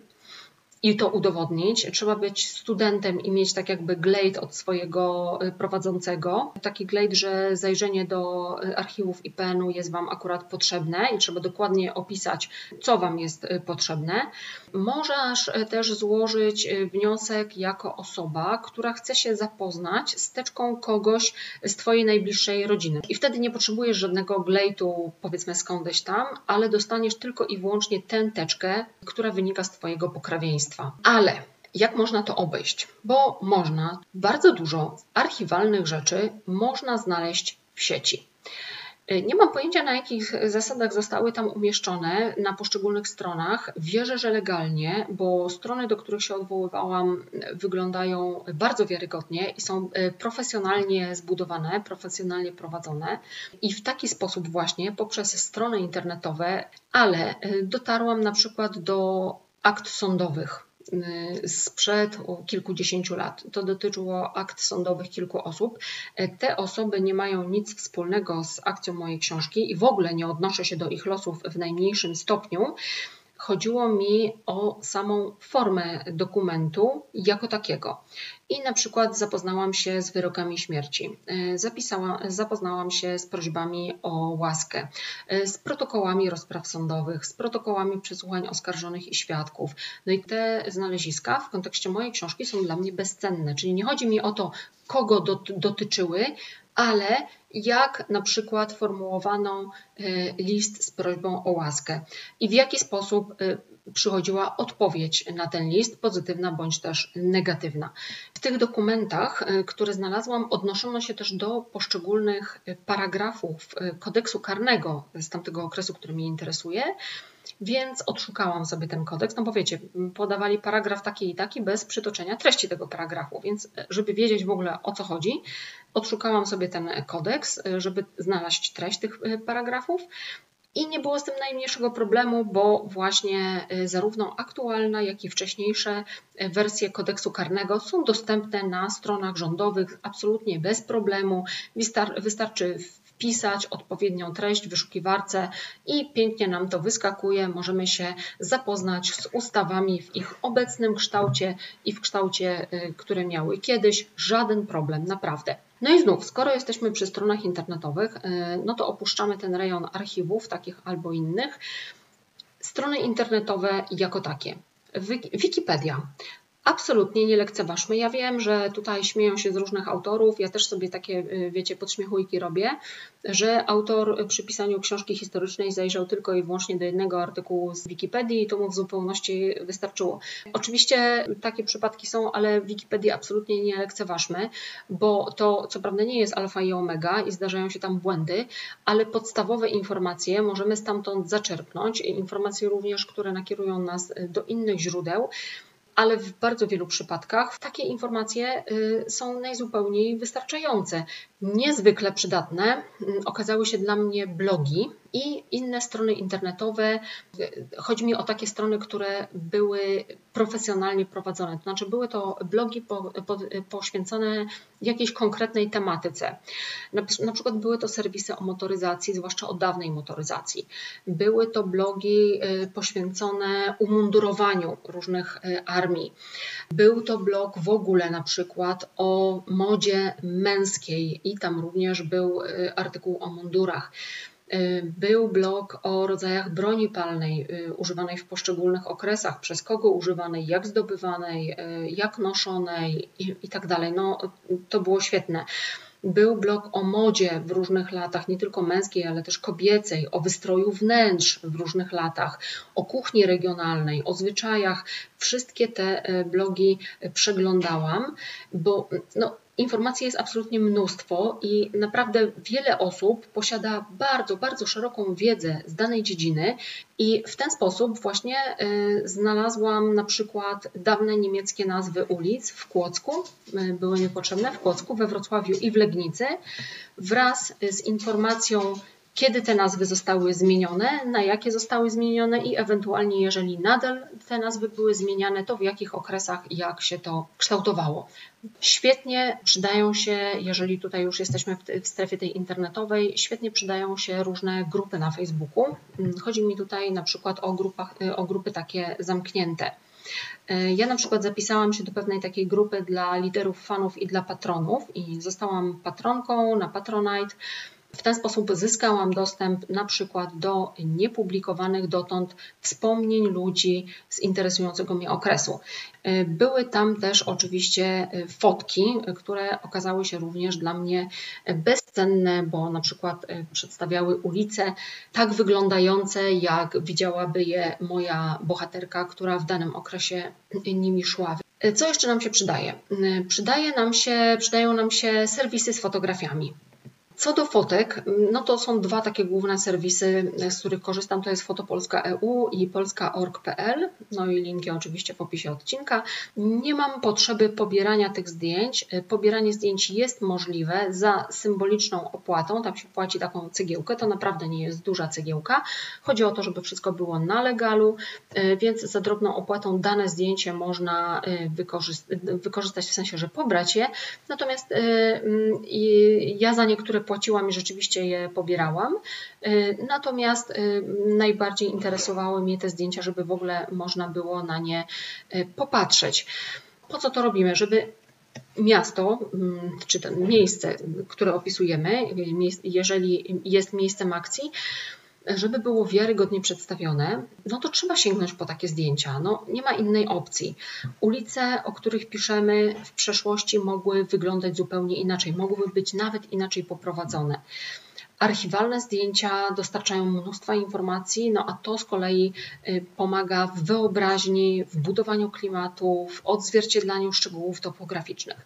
i to udowodnić. Trzeba być studentem i mieć tak jakby glade od swojego y, prowadzącego. Taki glade, że zajrzenie do y, archiwów IPN-u jest Wam akurat potrzebne i trzeba dokładnie opisać, co Wam jest y, potrzebne. Możesz też złożyć wniosek jako osoba, która chce się zapoznać z teczką kogoś z Twojej najbliższej rodziny. I wtedy nie potrzebujesz żadnego glade'u, powiedzmy skądś tam, ale dostaniesz tylko i wyłącznie tę teczkę, która wynika z Twojego pokrewieństwa. Ale jak można to obejść? Bo można bardzo dużo archiwalnych rzeczy można znaleźć w sieci. Nie mam pojęcia, na jakich zasadach zostały tam umieszczone na poszczególnych stronach. Wierzę, że legalnie, bo strony, do których się odwoływałam, wyglądają bardzo wiarygodnie i są e, profesjonalnie zbudowane, profesjonalnie prowadzone. I w taki sposób, właśnie poprzez strony internetowe, ale e, dotarłam na przykład do akt sądowych y, sprzed kilkudziesięciu lat. To dotyczyło akt sądowych kilku osób. E, te osoby nie mają nic wspólnego z akcją mojej książki i w ogóle nie odnoszę się do ich losów w najmniejszym stopniu. Chodziło mi o samą formę dokumentu jako takiego. I na przykład zapoznałam się z wyrokami śmierci, e, zapisałam, zapoznałam się z prośbami o łaskę, e, z protokołami rozpraw sądowych, z protokołami przesłuchań oskarżonych i świadków. No i te znaleziska w kontekście mojej książki są dla mnie bezcenne, czyli nie chodzi mi o to, kogo dotyczyły, ale jak na przykład formułowano list z prośbą o łaskę i w jaki sposób przychodziła odpowiedź na ten list, pozytywna bądź też negatywna. W tych dokumentach, e, które znalazłam, odnoszono się też do poszczególnych e, paragrafów e, kodeksu karnego z tamtego okresu, który mnie interesuje. Więc odszukałam sobie ten kodeks, no bo wiecie, podawali paragraf taki i taki bez przytoczenia treści tego paragrafu, więc żeby wiedzieć w ogóle o co chodzi, odszukałam sobie ten kodeks, żeby znaleźć treść tych paragrafów. I nie było z tym najmniejszego problemu, bo właśnie y, zarówno aktualna, jak i wcześniejsze y, wersje kodeksu karnego są dostępne na stronach rządowych absolutnie bez problemu. Wystarczy wpisać odpowiednią treść w wyszukiwarce i pięknie nam to wyskakuje. Możemy się zapoznać z ustawami w ich obecnym kształcie i w kształcie, y, które miały kiedyś. Żaden problem, naprawdę. No i znów, skoro jesteśmy przy stronach internetowych, y, no to opuszczamy ten rejon archiwów, takich albo innych. Strony internetowe jako takie. Wikipedia. Absolutnie nie lekceważmy. Ja wiem, że tutaj śmieją się z różnych autorów. Ja też sobie takie, y, wiecie, podśmiechujki robię, że autor przy pisaniu książki historycznej zajrzał tylko i wyłącznie do jednego artykułu z Wikipedii i to mu w zupełności wystarczyło. Oczywiście takie przypadki są, ale Wikipedii absolutnie nie lekceważmy, bo to co prawda nie jest alfa i omega i zdarzają się tam błędy, ale podstawowe informacje możemy stamtąd zaczerpnąć. Informacje również, które nakierują nas do innych źródeł ale w bardzo wielu przypadkach takie informacje y, są najzupełniej wystarczające. Niezwykle przydatne mm, okazały się dla mnie blogi i inne strony internetowe. Chodzi mi o takie strony, które były profesjonalnie prowadzone. To znaczy, były to blogi po, po, poświęcone jakiejś konkretnej tematyce. Na, na, przykład były to serwisy o motoryzacji, zwłaszcza o dawnej motoryzacji. Były to blogi y, poświęcone umundurowaniu różnych y, armii. Był to blog w ogóle na przykład o modzie męskiej i tam również był y, artykuł o mundurach. Y, był blog o rodzajach broni palnej y, używanej w poszczególnych okresach, przez kogo używanej, jak zdobywanej, jak noszonej i, tak. No, to było świetne. Był blog o modzie w różnych latach, nie tylko męskiej, ale też kobiecej, o wystroju wnętrz w różnych latach, o kuchni regionalnej, o zwyczajach. Wszystkie te blogi przeglądałam, bo no, Informacji jest absolutnie mnóstwo i naprawdę wiele osób posiada bardzo, bardzo szeroką wiedzę z danej dziedziny i w ten sposób właśnie y, znalazłam na przykład dawne niemieckie nazwy ulic w Kłodzku, y, były niepotrzebne w Kłodzku, we Wrocławiu i w Legnicy wraz z informacją kiedy te nazwy zostały zmienione, na jakie zostały zmienione i ewentualnie, jeżeli nadal te nazwy były zmieniane, to w jakich okresach i jak się to kształtowało. Świetnie przydają się, jeżeli tutaj już jesteśmy w strefie tej internetowej, świetnie przydają się różne grupy na Facebooku. Chodzi mi tutaj na przykład o, grupach, o grupy takie zamknięte. Ja na przykład zapisałam się do pewnej takiej grupy dla liderów fanów i dla patronów i zostałam patronką na Patronite. W ten sposób zyskałam dostęp na przykład do niepublikowanych dotąd wspomnień ludzi z interesującego mnie okresu. Były tam też oczywiście fotki, które okazały się również dla mnie bezcenne, bo na przykład przedstawiały ulice tak wyglądające, jak widziałaby je moja bohaterka, która w danym okresie nimi szła. Co jeszcze nam się przydaje? Przydaje nam się, przydają nam się serwisy z fotografiami. Co do fotek, no to są dwa takie główne serwisy, z których korzystam. To jest Fotopolska.eu i polska.org.pl. No i linki oczywiście w opisie odcinka. Nie mam potrzeby pobierania tych zdjęć. Pobieranie zdjęć jest możliwe za symboliczną opłatą. Tam się płaci taką cegiełkę. To naprawdę nie jest duża cegiełka. Chodzi o to, żeby wszystko było na legalu, więc za drobną opłatą dane zdjęcie można wykorzystać w sensie, że pobrać je. Natomiast y, y, ja za niektóre płaciłam i rzeczywiście je pobierałam. Y, natomiast y, najbardziej interesowały mnie te zdjęcia, żeby w ogóle można było na nie y, popatrzeć. Po co to robimy? Żeby miasto, mm, czy to miejsce, które opisujemy, jeżeli jest miejscem akcji, żeby było wiarygodnie przedstawione, no to trzeba sięgnąć po takie zdjęcia. No, nie ma innej opcji. Ulice, o których piszemy w przeszłości, mogły wyglądać zupełnie inaczej, mogłyby być nawet inaczej poprowadzone. Archiwalne zdjęcia dostarczają mnóstwa informacji, no a to z kolei y, pomaga w wyobraźni, w budowaniu klimatu, w odzwierciedlaniu szczegółów topograficznych.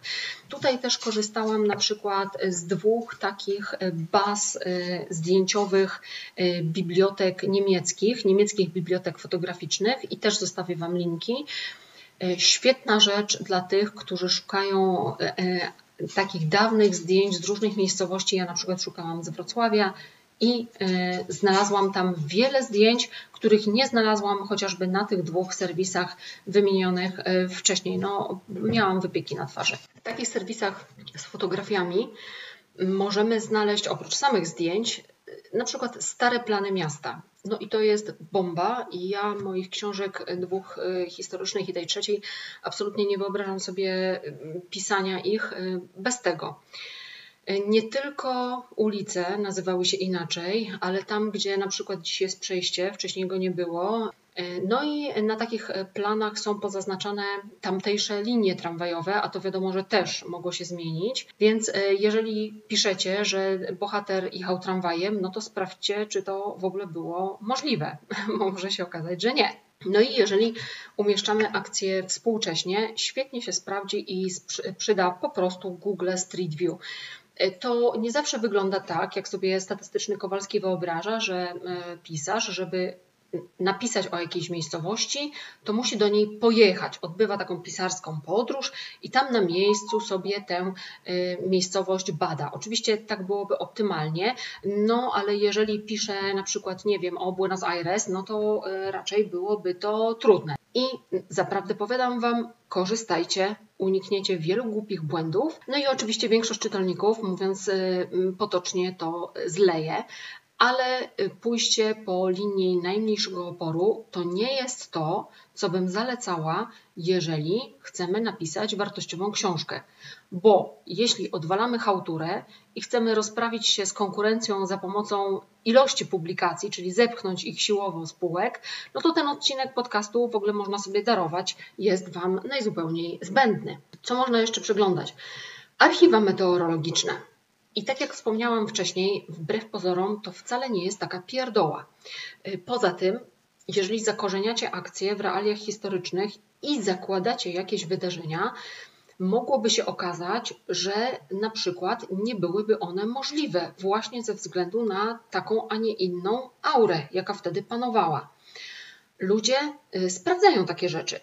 Tutaj też korzystałam na przykład z dwóch takich y, baz y, zdjęciowych bibliotek niemieckich, niemieckich bibliotek fotograficznych i też zostawię Wam linki. Świetna rzecz dla tych, którzy szukają takich dawnych zdjęć z różnych miejscowości. Ja na przykład szukałam z Wrocławia i y, znalazłam tam wiele zdjęć, których nie znalazłam chociażby na tych dwóch serwisach wymienionych y, wcześniej. No, miałam wypieki na twarzy. W takich serwisach z fotografiami możemy znaleźć oprócz samych zdjęć na przykład stare plany miasta. No i to jest bomba i ja moich książek dwóch y, historycznych i tej trzeciej absolutnie nie wyobrażam sobie y, pisania ich bez tego. Nie tylko ulice nazywały się inaczej, ale tam, gdzie na przykład dziś jest przejście, wcześniej go nie było, no i na takich planach są pozaznaczane tamtejsze linie tramwajowe, a to wiadomo, że też mogło się zmienić. Więc e, jeżeli piszecie, że bohater jechał tramwajem, no to sprawdźcie, czy to w ogóle było możliwe. *laughs* Może się okazać, że nie. No i jeżeli umieszczamy akcję współcześnie, świetnie się sprawdzi i przyda po prostu Google Street View. E, to nie zawsze wygląda tak, jak sobie statystyczny Kowalski wyobraża, że e, pisarz, żeby napisać o jakiejś miejscowości, to musi do niej pojechać. Odbywa taką pisarską podróż i tam na miejscu sobie tę y, miejscowość bada. Oczywiście tak byłoby optymalnie, no ale jeżeli pisze na przykład, nie wiem, o Buenos Aires, no to raczej byłoby to trudne. I zaprawdę powiadam Wam, korzystajcie, unikniecie wielu głupich błędów. No i oczywiście większość czytelników, mówiąc y, potocznie, to zleje, ale y, pójście po linii najmniejszego oporu to nie jest to, co bym zalecała, jeżeli chcemy napisać wartościową książkę. Bo jeśli odwalamy chałturę i chcemy rozprawić się z konkurencją za pomocą ilości publikacji, czyli zepchnąć ich siłowo z półek, no to ten odcinek podcastu w ogóle można sobie darować, jest Wam najzupełniej zbędny. Co można jeszcze przeglądać? Archiwa meteorologiczne. I tak jak wspomniałam wcześniej, wbrew pozorom to wcale nie jest taka pierdoła. Y, poza tym, jeżeli zakorzeniacie akcje w realiach historycznych i zakładacie jakieś wydarzenia, mogłoby się okazać, że na przykład nie byłyby one możliwe właśnie ze względu na taką, a nie inną aurę, jaka wtedy panowała. Ludzie y, sprawdzają takie rzeczy.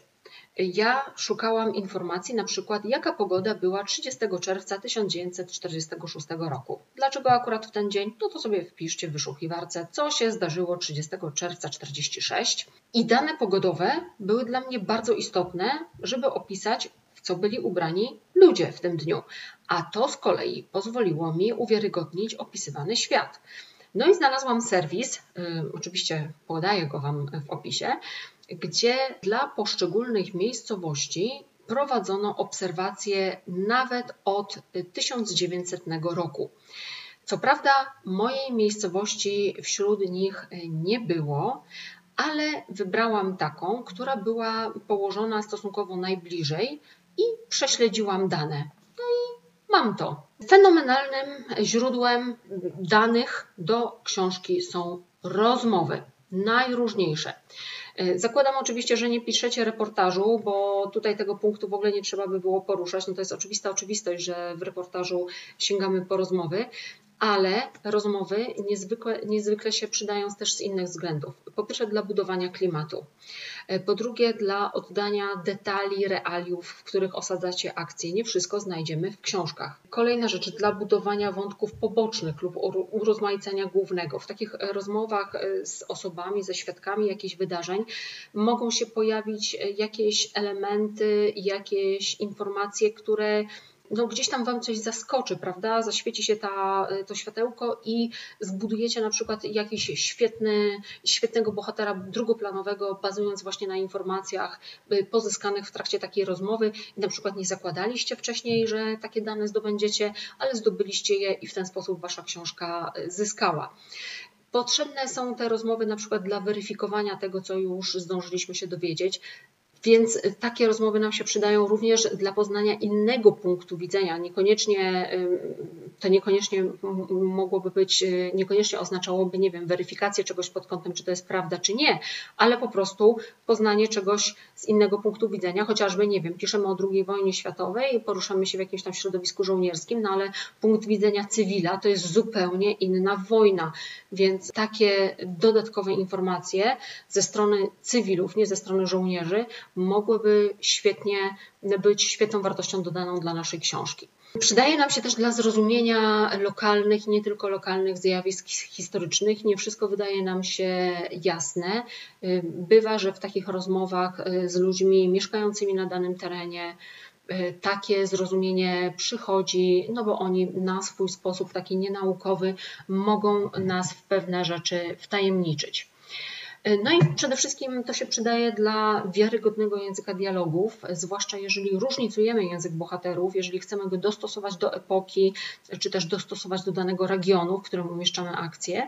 Ja szukałam informacji, na przykład, jaka pogoda była 30 czerwca 1946 roku. Dlaczego akurat w ten dzień? No to sobie wpiszcie w wyszukiwarce, co się zdarzyło 30 czerwca 46. I dane pogodowe były dla mnie bardzo istotne, żeby opisać, w co byli ubrani ludzie w tym dniu. A to z kolei pozwoliło mi uwiarygodnić opisywany świat. No i znalazłam serwis, y, oczywiście podaję go Wam w opisie, gdzie dla poszczególnych miejscowości prowadzono obserwacje nawet od 1900 roku. Co prawda, mojej miejscowości wśród nich nie było, ale wybrałam taką, która była położona stosunkowo najbliżej i prześledziłam dane. No i mam to. Fenomenalnym źródłem danych do książki są rozmowy, najróżniejsze. E, zakładam oczywiście, że nie piszecie reportażu, bo tutaj tego punktu w ogóle nie trzeba by było poruszać. No to jest oczywista oczywistość, że w reportażu sięgamy po rozmowy, ale rozmowy niezwykle, niezwykle się przydają też z innych względów. Po pierwsze, dla budowania klimatu. E, po drugie, dla oddania detali, realiów, w których osadzacie akcje. Nie wszystko znajdziemy w książkach. Kolejna rzecz, dla budowania wątków pobocznych lub urozmaicenia głównego. W takich rozmowach e, z osobami, ze świadkami jakichś wydarzeń mogą się pojawić e, jakieś elementy, jakieś informacje, które no gdzieś tam Wam coś zaskoczy, prawda? Zaświeci się ta, to światełko i zbudujecie na przykład jakiś świetny, świetnego bohatera drugoplanowego, bazując właśnie na informacjach y, pozyskanych w trakcie takiej rozmowy. I na przykład nie zakładaliście wcześniej, że takie dane zdobędziecie, ale zdobyliście je i w ten sposób Wasza książka y, zyskała. Potrzebne są te rozmowy na przykład dla weryfikowania tego, co już zdążyliśmy się dowiedzieć. Więc takie rozmowy nam się przydają również dla poznania innego punktu widzenia. Niekoniecznie to niekoniecznie mogłoby być, niekoniecznie oznaczałoby, nie wiem, weryfikację czegoś pod kątem, czy to jest prawda, czy nie, ale po prostu poznanie czegoś z innego punktu widzenia, chociażby, nie wiem, piszemy o II wojnie światowej, poruszamy się w jakimś tam środowisku żołnierskim, no ale punkt widzenia cywila to jest zupełnie inna wojna. Więc takie dodatkowe informacje ze strony cywilów, nie ze strony żołnierzy, mogłyby świetnie być świetną wartością dodaną dla naszej książki. Przydaje nam się też dla zrozumienia lokalnych nie tylko lokalnych zjawisk historycznych. Nie wszystko wydaje nam się jasne. Bywa, że w takich rozmowach z ludźmi mieszkającymi na danym terenie takie zrozumienie przychodzi, no bo oni na swój sposób taki nienaukowy mogą nas w pewne rzeczy wtajemniczyć. No i przede wszystkim to się przydaje dla wiarygodnego języka dialogów, zwłaszcza jeżeli różnicujemy język bohaterów, jeżeli chcemy go dostosować do epoki, czy też dostosować do danego regionu, w którym umieszczamy akcję.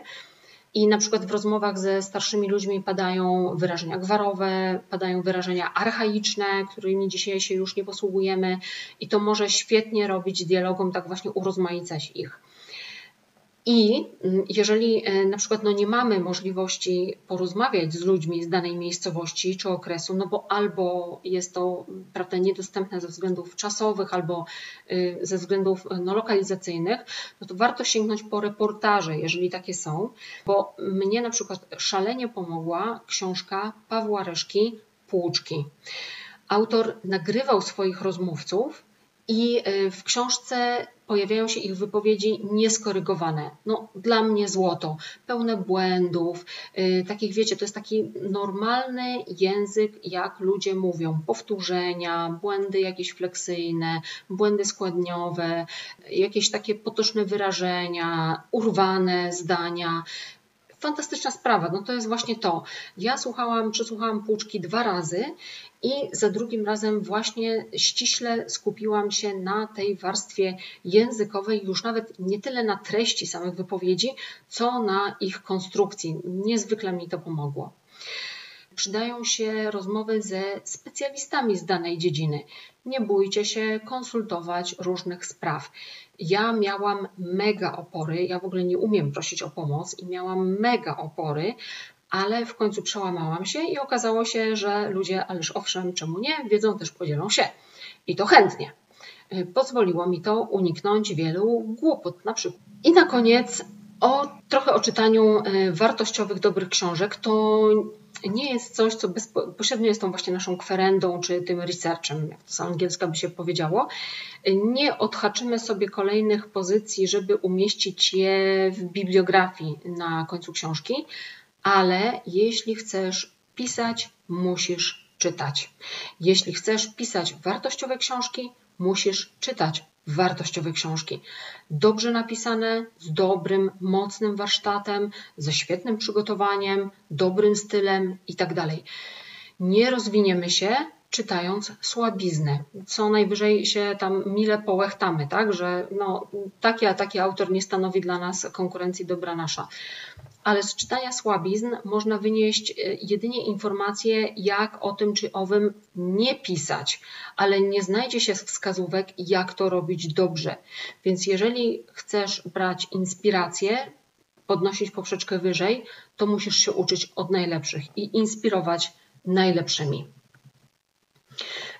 I na przykład w rozmowach ze starszymi ludźmi padają wyrażenia gwarowe, padają wyrażenia archaiczne, którymi dzisiaj się już nie posługujemy, i to może świetnie robić dialogom, tak właśnie urozmaicać ich. I mm, jeżeli e, na przykład no nie mamy możliwości porozmawiać z ludźmi z danej miejscowości czy okresu, no bo albo jest to prawda, niedostępne ze względów czasowych, albo y, ze względów no, lokalizacyjnych, no to warto sięgnąć po reportaże, jeżeli takie są, bo mnie na przykład szalenie pomogła książka Pawła Reszki Płuczki. Autor nagrywał swoich rozmówców i y, w książce pojawiają się ich wypowiedzi nieskorygowane. No, dla mnie złoto, pełne błędów, yy, takich wiecie, to jest taki normalny język, jak ludzie mówią. Powtórzenia, błędy jakieś fleksyjne, błędy składniowe, jakieś takie potoczne wyrażenia, urwane zdania fantastyczna sprawa. No to jest właśnie to. Ja słuchałam, przesłuchałam Płuczki dwa razy i za drugim razem właśnie ściśle skupiłam się na tej warstwie językowej, już nawet nie tyle na treści samych wypowiedzi, co na ich konstrukcji. Niezwykle mi to pomogło przydają się rozmowy ze specjalistami z danej dziedziny. Nie bójcie się konsultować różnych spraw. Ja miałam mega opory, ja w ogóle nie umiem prosić o pomoc i miałam mega opory, ale w końcu przełamałam się i okazało się, że ludzie, ależ owszem, czemu nie, wiedzą też podzielą się. I to chętnie. Pozwoliło mi to uniknąć wielu głupot na przykład. I na koniec o, trochę o czytaniu e, wartościowych, dobrych książek. To nie jest coś, co bezpośrednio jest tą właśnie naszą kwerendą, czy tym researchem, jak to z angielska by się powiedziało. Nie odhaczymy sobie kolejnych pozycji, żeby umieścić je w bibliografii na końcu książki, ale jeśli chcesz pisać, musisz czytać. Jeśli chcesz pisać wartościowe książki, musisz czytać wartościowe książki. Dobrze napisane, z dobrym, mocnym warsztatem, ze świetnym przygotowaniem, dobrym stylem itd. Tak Nie rozwiniemy się, czytając słabiznę. Co najwyżej się tam mile połechtamy, tak? że no, taki a taki autor nie stanowi dla nas konkurencji dobra nasza ale z czytania słabizn można wynieść e, jedynie informacje, jak o tym czy owym nie pisać, ale nie znajdzie się wskazówek, jak to robić dobrze. Więc jeżeli chcesz brać inspirację, podnosić poprzeczkę wyżej, to musisz się uczyć od najlepszych i inspirować najlepszymi.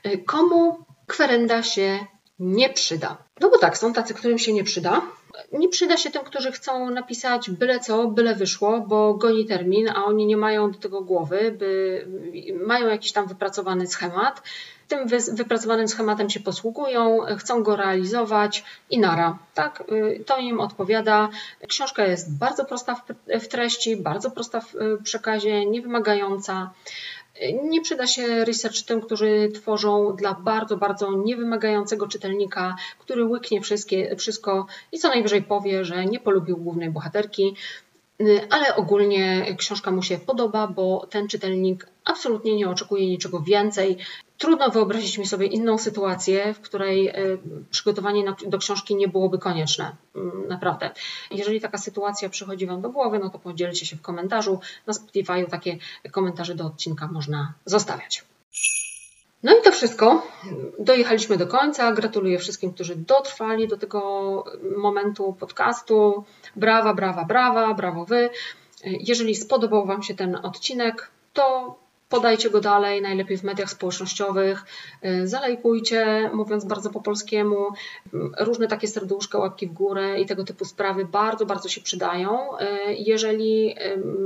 E, komu kwerenda się nie przyda? No bo tak, są tacy, którym się nie przyda, nie przyda się tym, którzy chcą napisać byle co, byle wyszło, bo goni termin, a oni nie mają do tego głowy, by mają jakiś tam wypracowany schemat. Tym wypracowanym schematem się posługują, chcą go realizować i nara. Tak, y, to im odpowiada. Książka jest bardzo prosta w treści, bardzo prosta w przekazie, niewymagająca. Nie przyda się research tym, którzy tworzą dla bardzo, bardzo niewymagającego czytelnika, który łyknie wszystkie, wszystko i co najwyżej powie, że nie polubił głównej bohaterki. Y, ale ogólnie książka mu się podoba, bo ten czytelnik absolutnie nie oczekuje niczego więcej. Trudno wyobrazić mi sobie inną sytuację, w której y, przygotowanie do książki nie byłoby konieczne. Mm, naprawdę. Jeżeli taka sytuacja przychodzi Wam do głowy, no to podzielcie się w komentarzu. Na Spotify takie komentarze do odcinka można zostawiać. No i to wszystko. Dojechaliśmy do końca. Gratuluję wszystkim, którzy dotrwali do tego momentu podcastu. Brawa, brawa, brawa, brawo Wy. Jeżeli spodobał Wam się ten odcinek, to podajcie go dalej, najlepiej w mediach społecznościowych, zalajkujcie, mówiąc bardzo po polskiemu, różne takie serduszka, łapki w górę i tego typu sprawy bardzo, bardzo się przydają, jeżeli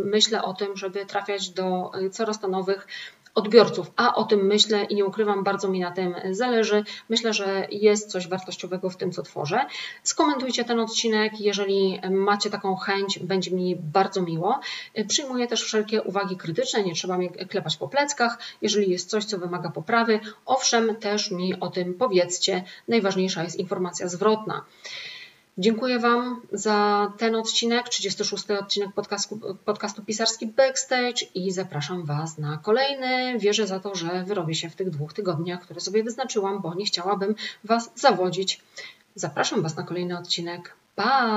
myślę o tym, żeby trafiać do coraz to nowych odbiorców, a o tym myślę i nie ukrywam, bardzo mi na tym zależy. Myślę, że jest coś wartościowego w tym, co tworzę. Skomentujcie ten odcinek, jeżeli macie taką chęć, będzie mi bardzo miło. Przyjmuję też wszelkie uwagi krytyczne, nie trzeba mnie klepać po pleckach. Jeżeli jest coś, co wymaga poprawy, owszem, też mi o tym powiedzcie. Najważniejsza jest informacja zwrotna. Dziękuję Wam za ten odcinek, 36 odcinek podcastu, podcastu Pisarski Backstage i zapraszam Was na kolejny. Wierzę za to, że wyrobię się w tych dwóch tygodniach, które sobie wyznaczyłam, bo nie chciałabym Was zawodzić. Zapraszam Was na kolejny odcinek. Pa!